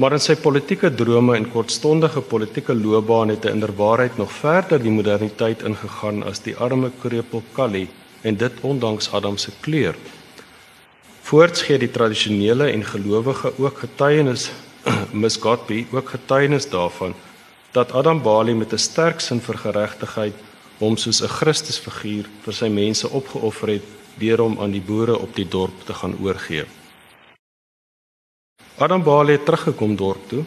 S1: maar in sy politieke drome en kortstondige politieke loopbaan het hy inderwaarheid nog verder die moderniteit ingegaan as die arme krepel Kali en dit ondanks Adam se kleur. Voorts gee die tradisionele en gelowige ook getuienis Miss Godby ook getuienis daarvan dat Adam Bali met 'n sterk sin vir geregtigheid hom soos 'n Christusfiguur vir sy mense opgeoffer het deur hom aan die boere op die dorp te gaan oorgee. Adam Bale het teruggekom dorp toe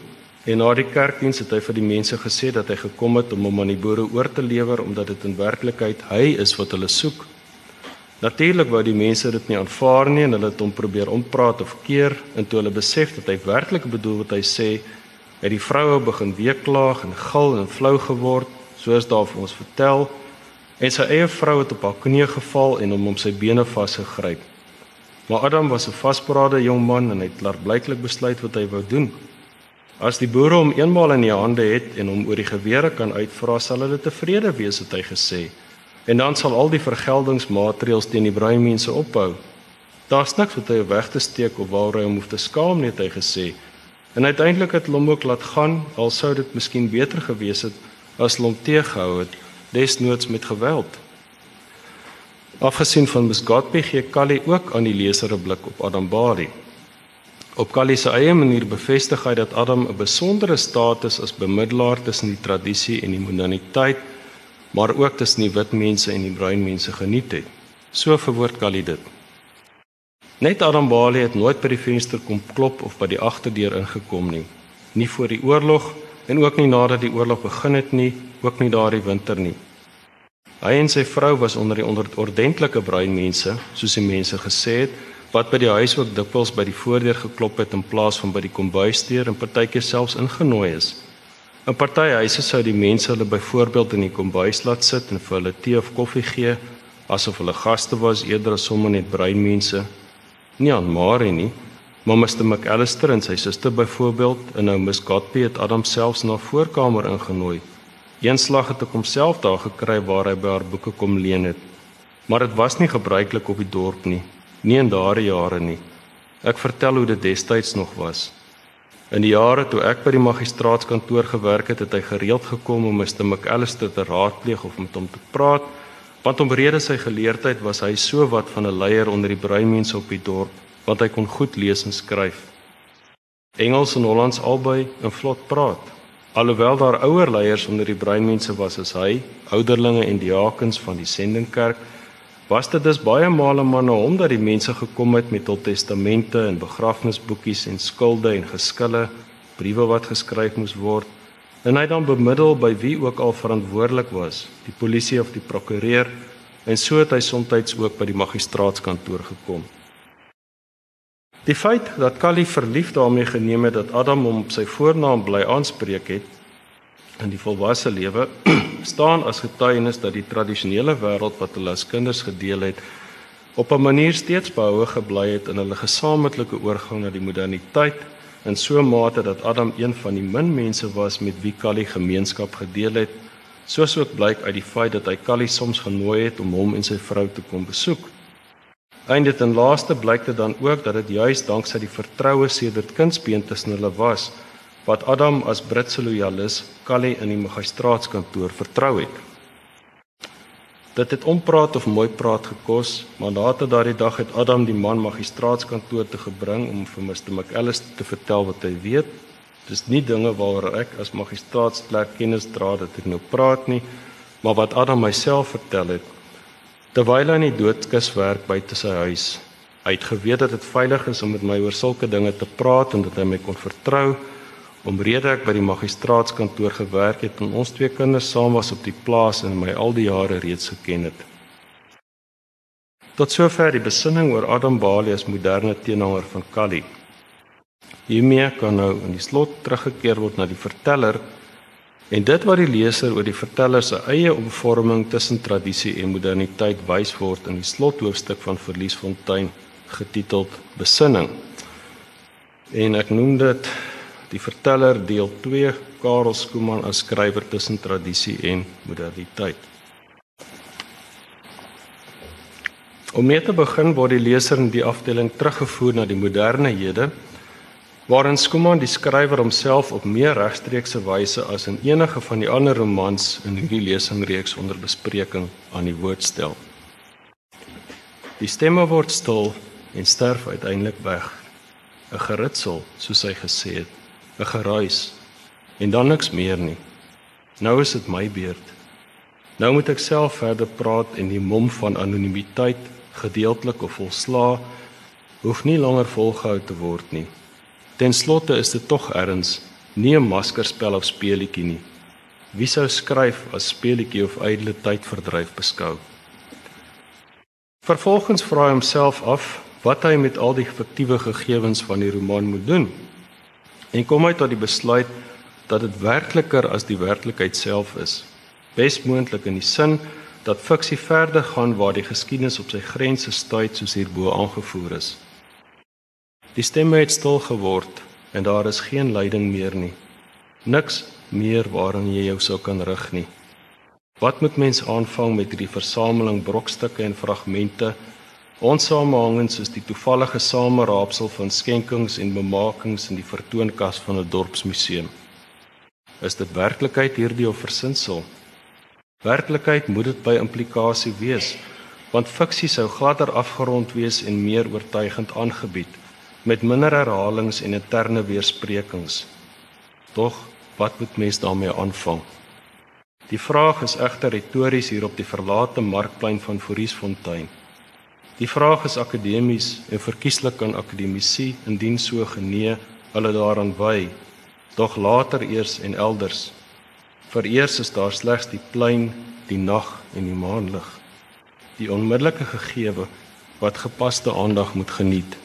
S1: en na die kerkdiens het hy vir die mense gesê dat hy gekom het om hom aan die boere oor te lewer omdat dit in werklikheid hy is wat hulle soek. Natuurlik wou die mense dit nie aanvaar nie en hulle het hom probeer ompraat of keer en toe hulle besef dat hy werklik bedoel wat hy sê, het die vroue begin weeklaag en gil en flou geword, soos daar vir ons vertel, en sy eie vrou het op haar knieë geval en hom om sy bene vasgegryp. Maar Adam was 'n vasberade jong man en hy het klaarblyklik besluit wat hy wou doen. As die boere hom eenmaal in die hande het en hom oor die gewere kan uitvra, sal hulle tevrede wees, het hy gesê. En dan sal al die vergeldingsmaatreëls teen die bruinmense ophou. Daar's niks wat hy weg te steek of waar hy hom hoef te skaam nie, het hy gesê. En uiteindelik het hom ook laat gaan, al sou dit miskien beter gewees het as hom teëgehou het, desnoods met geweld. Afgesien van Ms Godby gee Callie ook aan die leser 'n blik op Adam Bari. Op Callie se eie manier bevestig hy dat Adam 'n besondere status as bemiddelaar tussen die tradisie en die moderniteit, maar ook tussen die wit mense en die bruin mense geniet het. So verwoord Callie dit. Net Adam Bali het nooit by die venster kom klop of by die agterdeur ingekom nie. Nie voor die oorlog en ook nie nadat die oorlog begin het nie, ook nie daardie winter nie. Hy en sy vrou was onder die ordentlike bruin mense, soos die mense gesê het, wat by die huis ook dikwels by die voordeur geklop het in plaas van by die kombuisdeur en partykeer selfs ingenooi is. In party huise sou die mense hulle byvoorbeeld in die kombuis laat sit en vir hulle tee of koffie gee asof hulle gaste was eerder as sommer net bruin mense. Nie aan Marie nie, maar Mr McAllister en sy suster byvoorbeeld en nou Miss Godby het Adam selfs na voorkamer ingenooi Eenslag het ek homself daar gekry waar hy by haar boeke kom leen het. Maar dit was nie gebruiklik op die dorp nie, nie in daardie jare nie. Ek vertel hoe dit destyds nog was. In die jare toe ek by die magistraatskantoor gewerk het, het hy gereeld gekom om Mr McAllister te raadpleeg of met hom te praat, want omrede sy geleerdheid was hy so wat van 'n leier onder die bruin mense op die dorp, want hy kon goed lees en skryf. Engels en Hollands albei in vlot praat. Alhoewel daar ouer leiers onder die breinmense was as hy, ouderlinge en diakens van die sendingkerk, was dit dus baie male maar na hom dat die mense gekom het met hul testamente en begrafnisboekies en skulde en geskille, briewe wat geskryf moes word, en hy dan bemiddel by wie ook al verantwoordelik was, die polisie of die prokureur, en so het hy soms ook by die magistraatskantoor gekom. Die feit dat Callie verlief daarmee geneem het dat Adam hom op sy voornaam bly aanspreek het in die volwasse lewe staan as getuienis dat die tradisionele wêreld wat hulle as kinders gedeel het op 'n manier steeds behoue gebly het in hulle gesamentlike oorgang na die moderniteit in so 'n mate dat Adam een van die min mense was met wie Callie gemeenskap gedeel het soos ook blyk uit die feit dat hy Callie soms genooi het om hom en sy vrou te kom besoek. Eindet en laaste blyk dit dan ook dat dit juis danksy die vertroue sedert kindsbeen tussen hulle was wat Adam as Britse loyalis Callie in die magistraatskantoor vertrou het. Dit het ompraat of mooi praat gekos, maar later daardie dag het Adam die man magistraatskantoor te gebring om vir Mr McAllis te vertel wat hy weet. Dis nie dinge waaroor ek as magistraatsklerk kennis dra dat ek nou praat nie, maar wat Adam myself vertel het terwyl hy in die doodskis werk buite sy huis. Hy het geweet dat dit veilig is om met my oor sulke dinge te praat en dat hy my kon vertrou omrede ek by die magistraatskantoor gewerk het en ons twee kinders saam was op die plaas en my al die jare reeds geken het. Tot sover die besinning oor Adam Bali as moderne teenhanger van Kali. Hiermee kan nou in die slot teruggekeer word na die verteller En dit wat die leser oor die verteller se eie omvorming tussen tradisie en moderniteit wys word in die slothoofstuk van Verliesfontein getiteld Besinning. En ek noem dit die verteller deel 2 Karel Skooman as skrywer tussen tradisie en moderniteit. Om mee te begin word die leser in die afdeling teruggevoer na die moderne hede waarin Skuman die skrywer homself op meer regstreekse wyse as in enige van die ander romans in hierdie lesingreeks onder bespreking aan die woord stel. Die stemme word stil en sterf uiteindelik weg. 'n Geritsel, soos hy gesê het, 'n geruis en dan niks meer nie. Nou is dit my beurt. Nou moet ek self verder praat en die mom van anonimiteit gedeeltelik of volsla, hoef nie langer volgehou te word nie. Ten slotte is dit tog erns nie 'n maskerspel of speelietjie nie. Wie sou skryf as speelietjie of ydelle tydverdryf beskou? Vervolgens vra hy homself af wat hy met al die fiktiewe gegevens van die roman moet doen. En kom hy tot die besluit dat dit werkliker as die werklikheid self is. Besmoontlik in die sin dat fiksie verder gaan waar die geskiedenis op sy grense stuit soos hierbo aangevoer is. Die stemme het stil geword en daar is geen leiding meer nie. Niks meer waaraan jy jou sou kan rig nie. Wat moet mens aanvang met hierdie versameling brokstukke en fragmente, onsamehangend soos die toevallige sameraapsel van skenkings en bemakings in die vertoonkas van 'n dorpsmuseum? Is dit werklikheid hierdie of versinsel? Werklikheid moet dit by implikasie wees, want fiksie sou gladder afgerond wees en meer oortuigend aangebied met minder herhalings en interne weersprekings. Tog, wat moet mens daarmee aanvang? Die vraag is egter retories hier op die verlate markplein van Foriesfontein. Die vraag is akademies en verkieslik aan akademici indien so genee hulle daaraan wy, dog later eers en elders. Vereers is daar slegs die plein, die nag en die maanlig. Die onmiddellike gegewe wat gepaste aandag moet geniet.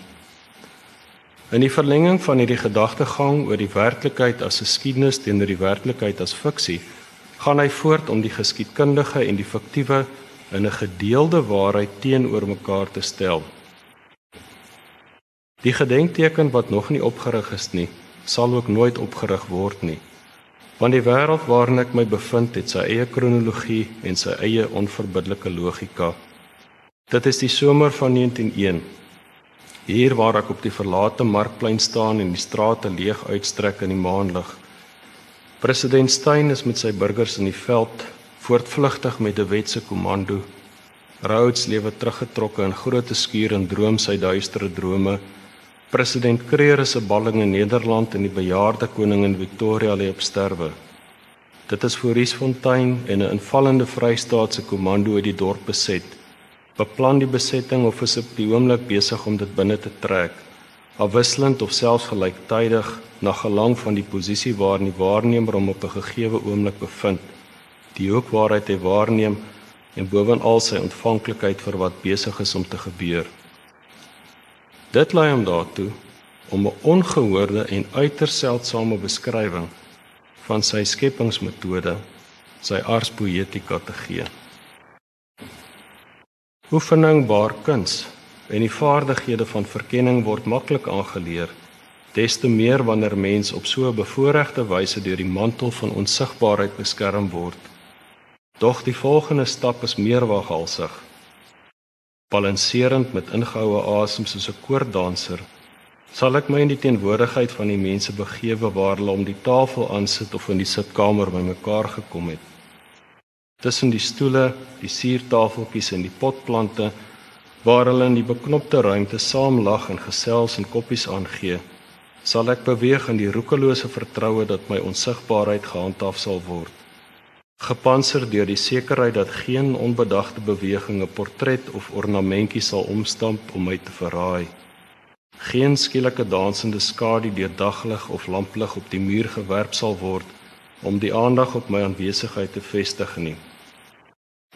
S1: In die verlenging van hierdie gedagtegang oor die werklikheid as geskiedenis teenoor die werklikheid as fiksie, gaan hy voort om die geskiedkundige en die fiktiewe in 'n gedeelde waarheid teenoor mekaar te stel. Die gedenkteken wat nog nie opgerig is nie, sal ook nooit opgerig word nie. Want die wêreld waarin ek my bevind het sy eie kronologie en sy eie onverbiddelike logika. Dit is die somer van 1901 Hier waar ek op die verlate markplein staan en die strate leeg uitstrek in die maanlig. President Steyn is met sy burgers in die veld, voortvlugtig met 'n wetse komando. Rhodes lewe teruggetrokke in groot skuur en droom sy duistere drome. President Kreer is 'n balling in Nederland en die bejaarde koningin Victoria lê op sterwe. Dit is Foriesfontein en 'n invallende Vrystaatse komando het die dorp beset beplan die besetting of is op die oomblik besig om dit binne te trek afwisselend of selfs gelyktydig na gelang van die posisie waarin die waarnemer hom op 'n gegeewe oomblik bevind die hoek waaruit hy waarneem en bovenal sy ontvanklikheid vir wat besig is om te gebeur. Dit lei hom daartoe om 'n ongehoorde en uiters seldsame beskrywing van sy skepingsmetode sy ars poetica te gee Oefening waar kuns en die vaardighede van verkenning word maklik aangeleer, des te meer wanneer mens op so 'n bevoordeelde wyse deur die mantel van onsigbaarheid beskerm word. Doch die volgende stap is meer waghalsig. Balanserend met ingehoue asem soos 'n koorddanser, sal ek my in die teenwoordigheid van die mense begewe waar hulle om die tafel aansit of in die sitkamer bymekaar gekom het. Tussen die stoele, die suurtafeltjies en die potplante waar hulle in die beknopte ruimte saam lag en gesels en koppies aangee, sal ek beweeg in die roekelose vertroue dat my onsigbaarheid gehandhaaf sal word. Gepanser deur die sekerheid dat geen onbedagte beweging 'n portret of ornamentjie sal omstamp om my te verraai. Geen skielike dansende skadu deur daglig of lamplig op die muur gewerp sal word om die aandag op my aanwesigheid te vestig nie.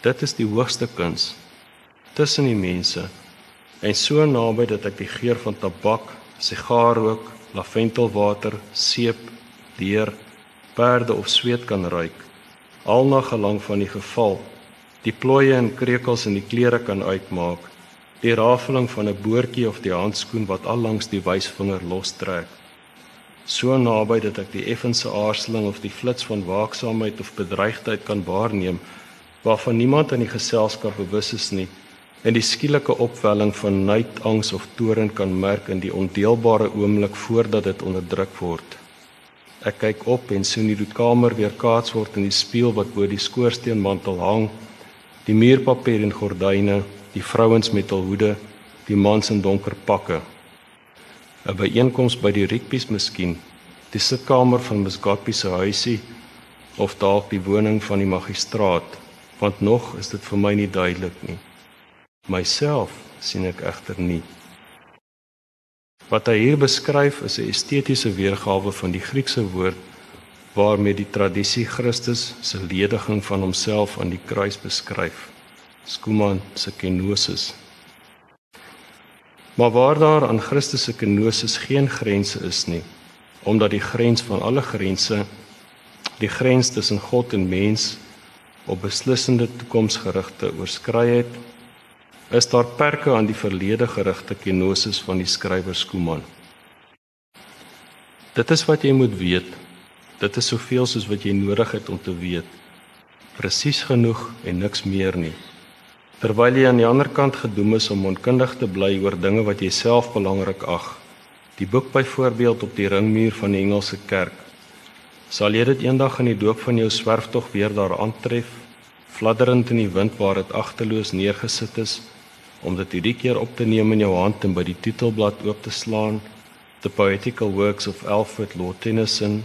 S1: Dit is die hoogste kuns tussen die mense en so naby dat ek die geur van tabak, sigaarrook, laventelwater, seep, leer, perde of sweet kan ruik, al na gelang van die geval. Die plooie en krekels in die klere kan uitmaak, die rafeling van 'n boortjie of die handskoen wat al langs die wysvinger lostrek. So naby dat ek die effense aarzeling of die flits van waaksaamheid of bedreigdheid kan waarneem waarvan niemand in die geselskap bewus is nie en die skielike opwelling van nait, angs of toorn kan merk in die ondeelbare oomblik voordat dit onderdruk word. Ek kyk op en sien die kamer weer kaats word in die spieël wat bo die skoorsteenmantel hang, die muurpapier en gordyne, die vrouens met hul hoede, die mans in donker pakke. 'n Byeenkoms by die Rikpies miskien, die sitkamer van Ms Godby se huisie of dalk die woning van die magistraat want nog is dit vir my nie duidelik nie. Myself sien ek egter nie. Wat hy hier beskryf is 'n estetiese weergawe van die Griekse woord waarmee die tradisie Christus se lediging van homself aan die kruis beskryf. Skuman se kenosis. Maar waar daar aan Christus se kenosis geen grense is nie, omdat die grens van alle grense die grens tussen God en mens op beslissende toekomsgerigte oorskry het, is daar perke aan die verlede gerigte kenosis van die skrywer Skuman. Dit is wat jy moet weet. Dit is soveel soos wat jy nodig het om te weet. Presies genoeg en niks meer nie. Terwyl jy aan die ander kant gedoem is om onkundig te bly oor dinge wat jy self belangrik ag. Die boek byvoorbeeld op die ringmuur van die Engelse kerk. Sal jy dit eendag in die doop van jou swerftog weer daar aantref, fladderend in die wind waar dit agteloos neergesit is? om dit hierdie keer op te neem in jou hand en by die titelblad oop te slaan The Poetical Works of Alfred Lord Tennyson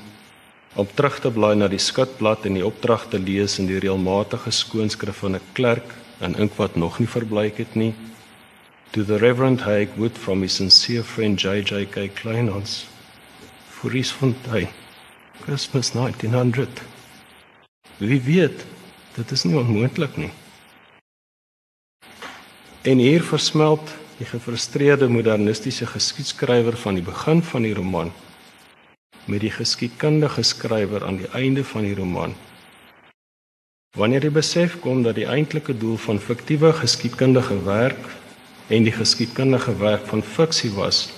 S1: om terug te blaai na die skutblad en die opdrag te lees in die reëlmatige skoonskrif van 'n klerk in ink wat nog nie verbleik het nie to the reverend Haig Wood from his sincere friend JJK Kleinhans Fouris Fontaine Christmas 1900 Wie weet dit is nie onmoontlik nie En hier versmelt die gefrustreerde modernistiese geskiedskrywer van die begin van die roman met die geskiedkundige skrywer aan die einde van die roman. Wanneer jy besef kom dat die eintlike doel van fiktiewe geskiedkundige werk en die geskiedkundige werk van fiksie was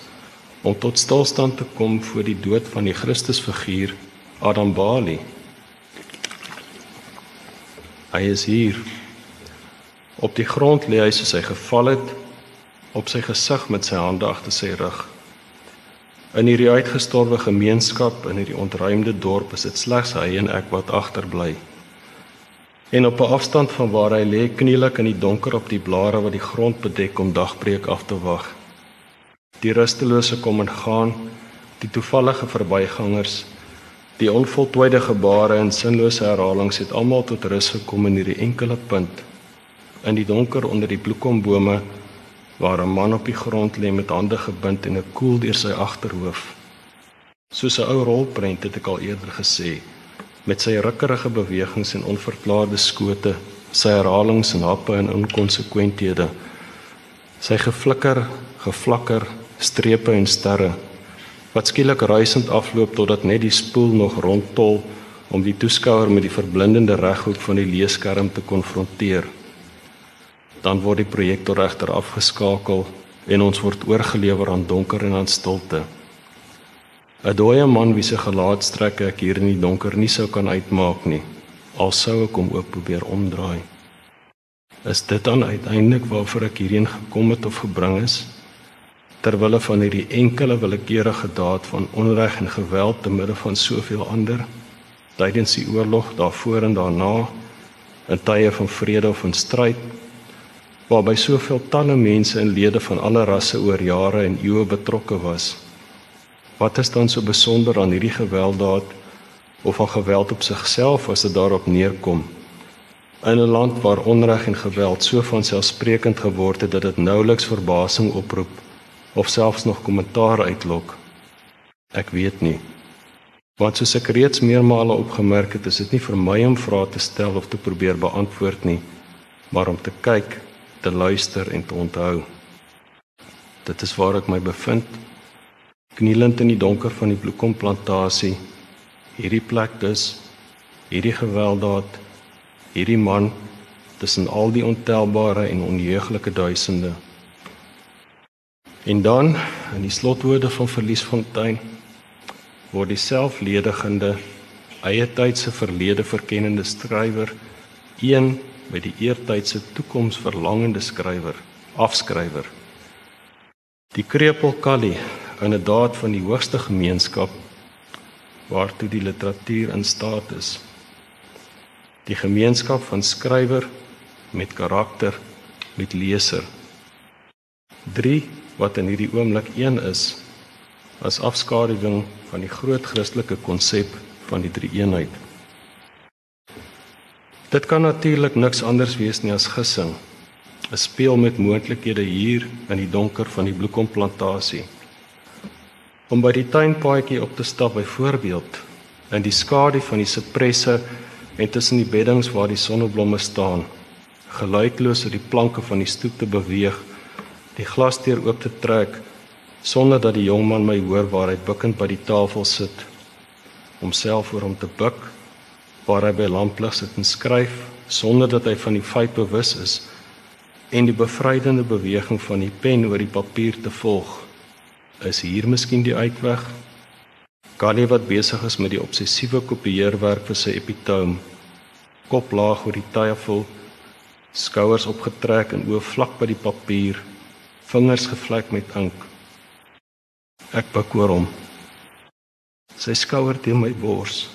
S1: om tot stilstand te kom voor die dood van die Christusfiguur Adam Bali. Hy is hier Op die grond lê hy soos hy geval het, op sy gesig met sy hande agter sy rug. In hierdie uitgestorwe gemeenskap in hierdie ontruimde dorp is dit slegs hy en ek wat agterbly. En op 'n afstand van waar hy lê, kniel ek in die donker op die blare wat die grond bedek om dagbreek af te wag. Die rustelose kom en gaan, die toevallige verbygangers, die onvoltooide gebare en sinlose herhalings het almal tot rus gekom in hierdie enkele punt in die donker onder die bloekombome waar 'n man op die grond lê met hande gebind en 'n koel deur sy agterhoof. Soos 'n ou rolprent het ek al eerder gesê, met sy rukkerige bewegings en onverklaarde skote, sy herhalings en happe en inkonsekwenthede. Sy geflikker, geflakker, strepe en sterre wat skielik ruisend afloop totdat net die spoel nog rondtol om die toeskouer met die verblindende reghoek van die leeskerm te konfronteer dan word die projektor regter afgeskakel en ons word oorgelewer aan donker en aan stilte. 'n Dooie man wie se gelaatstrekke ek hier in die donker nie sou kan uitmaak nie, al sou ek hom ook probeer omdraai. Is dit dan uiteindelik waarvoor ek hierheen gekom het of gebring is? Terwille van hierdie enkele willekeurige daad van onreg en geweld te midde van soveel ander tydens die oorlog daarvoor en daarna in tye van vrede of in stryd waarby soveel talle mense en lede van alle rasse oor jare en eeue betrokke was. Wat is dan so besonder aan hierdie gewelddaad of aan geweld op sigself as dit daarop neerkom? In 'n land waar onreg en geweld so vanselfsprekend geword het dat dit nouliks verbasing oproep of selfs nog kommentaar uitlok. Ek weet nie. Want soos ek reeds meermale opgemerk het, is dit nie vir my om vrae te stel of te probeer beantwoord nie, maar om te kyk te luister en te onthou. Dit is waar ek my bevind, knielend in die donker van die bloekomplantasie. Hierdie plek dus, hierdie gewelddaad, hierdie man tussen al die ontelbare en onjeuglike duisende. En dan in die slotwoorde van Verliesfontein word die selfledigende eie tydse verlede verkennende skrywer een met die eertydse toekomsverlangende skrywer, afskrywer. Die krepel Kali in 'n daad van die hoogste gemeenskap waartoe die literatuur in staat is. Die gemeenskap van skrywer met karakter, met leser. 3 wat in hierdie oomblik een is as afskaduwing van die groot Christelike konsep van die drie eenheid. Dit kan natuurlik niks anders wees nie as gissing 'n speel met moontlikhede hier in die donker van die bloekomplantasie. Om by die tuinpaadjie op te stap byvoorbeeld in die skadu van die sipresse en tussen die beddings waar die sonneblomme staan, geluidloos op die planke van die stoep te beweeg, die glasdeur oop te trek sonder dat die jong man my hoor waar hy bukkend by die tafel sit, homself oor hom te buk waar hy by lamplig sit en skryf sonder dat hy van die feit bewus is en die bevrydende beweging van die pen oor die papier te volg. Is hier miskien die uitweg? Ganie wat besig is met die obsessiewe kopieerwerk vir sy epitoom, kop laag oor die tafel, skouers opgetrek en oë vlak by die papier, vingers gevlek met ink. Ek buig oor hom. Sy skouer teen my bors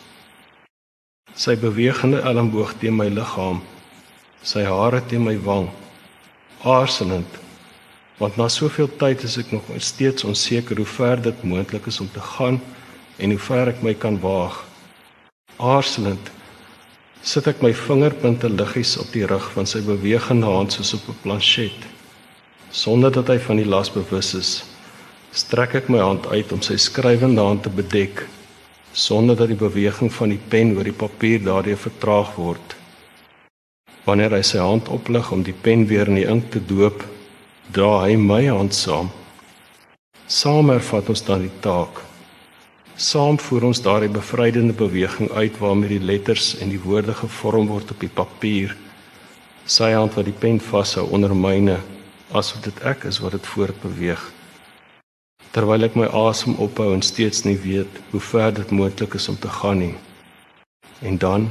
S1: sy bewegende elmboog teen my liggaam, sy hare teen my wang, aarzelend. Want na soveel tyd is ek nog steeds onseker hoe ver dit moontlik is om te gaan en hoe ver ek my kan waag. Aarzelend sit ek my vingerpunte liggies op die rug van sy bewegende hand soos op 'n plansjet. Sonder dat hy van die las bewus is, strek ek my hand uit om sy skrywende hand te bedek sonder dat die beweging van die pen oor die papier daardie vertraag word. Wanneer hy sy hand oplig om die pen weer in die ink te doop, dra hy my hand saam. Saam ervat ons dan die taak. Saam voer ons daardie bevrydende beweging uit waarmee die letters en die woorde gevorm word op die papier. Sy hand wat die pen vashou onder myne, asof dit ek is wat dit voortbeweeg terwyl ek my asem ophou en steeds nie weet hoe ver dit moontlik is om te gaan nie. En dan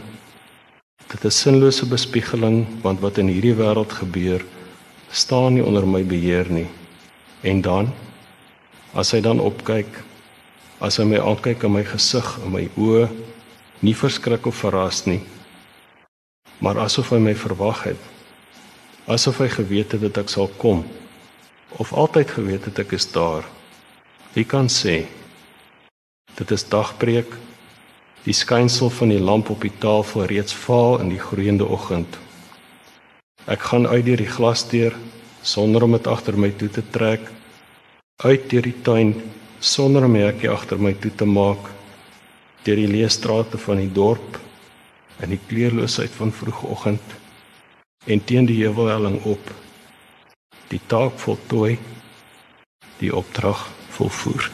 S1: dit is sinlose bespiegeling want wat in hierdie wêreld gebeur staan nie onder my beheer nie. En dan as hy dan opkyk, as hy my aankyk in my gesig en my oë, nie verskrik of verras nie, maar asof hy my verwag het. Asof hy geweet het dat ek sal kom of altyd geweet het ek is daar. Wie kan sê? Dit is dagbreek. Die skynsel van die lamp op die tafel reeds vaal in die groeiende oggend. Ek gaan uit deur die glasdeur sonder om dit agter my toe te trek, uit deur die tuin sonder om hekkie agter my toe te maak, deur die leë strate van die dorp in die kleurloosheid van vroegoggend en teen die heuwelhelling op. Die taak voltooi, die opdrag volvoer.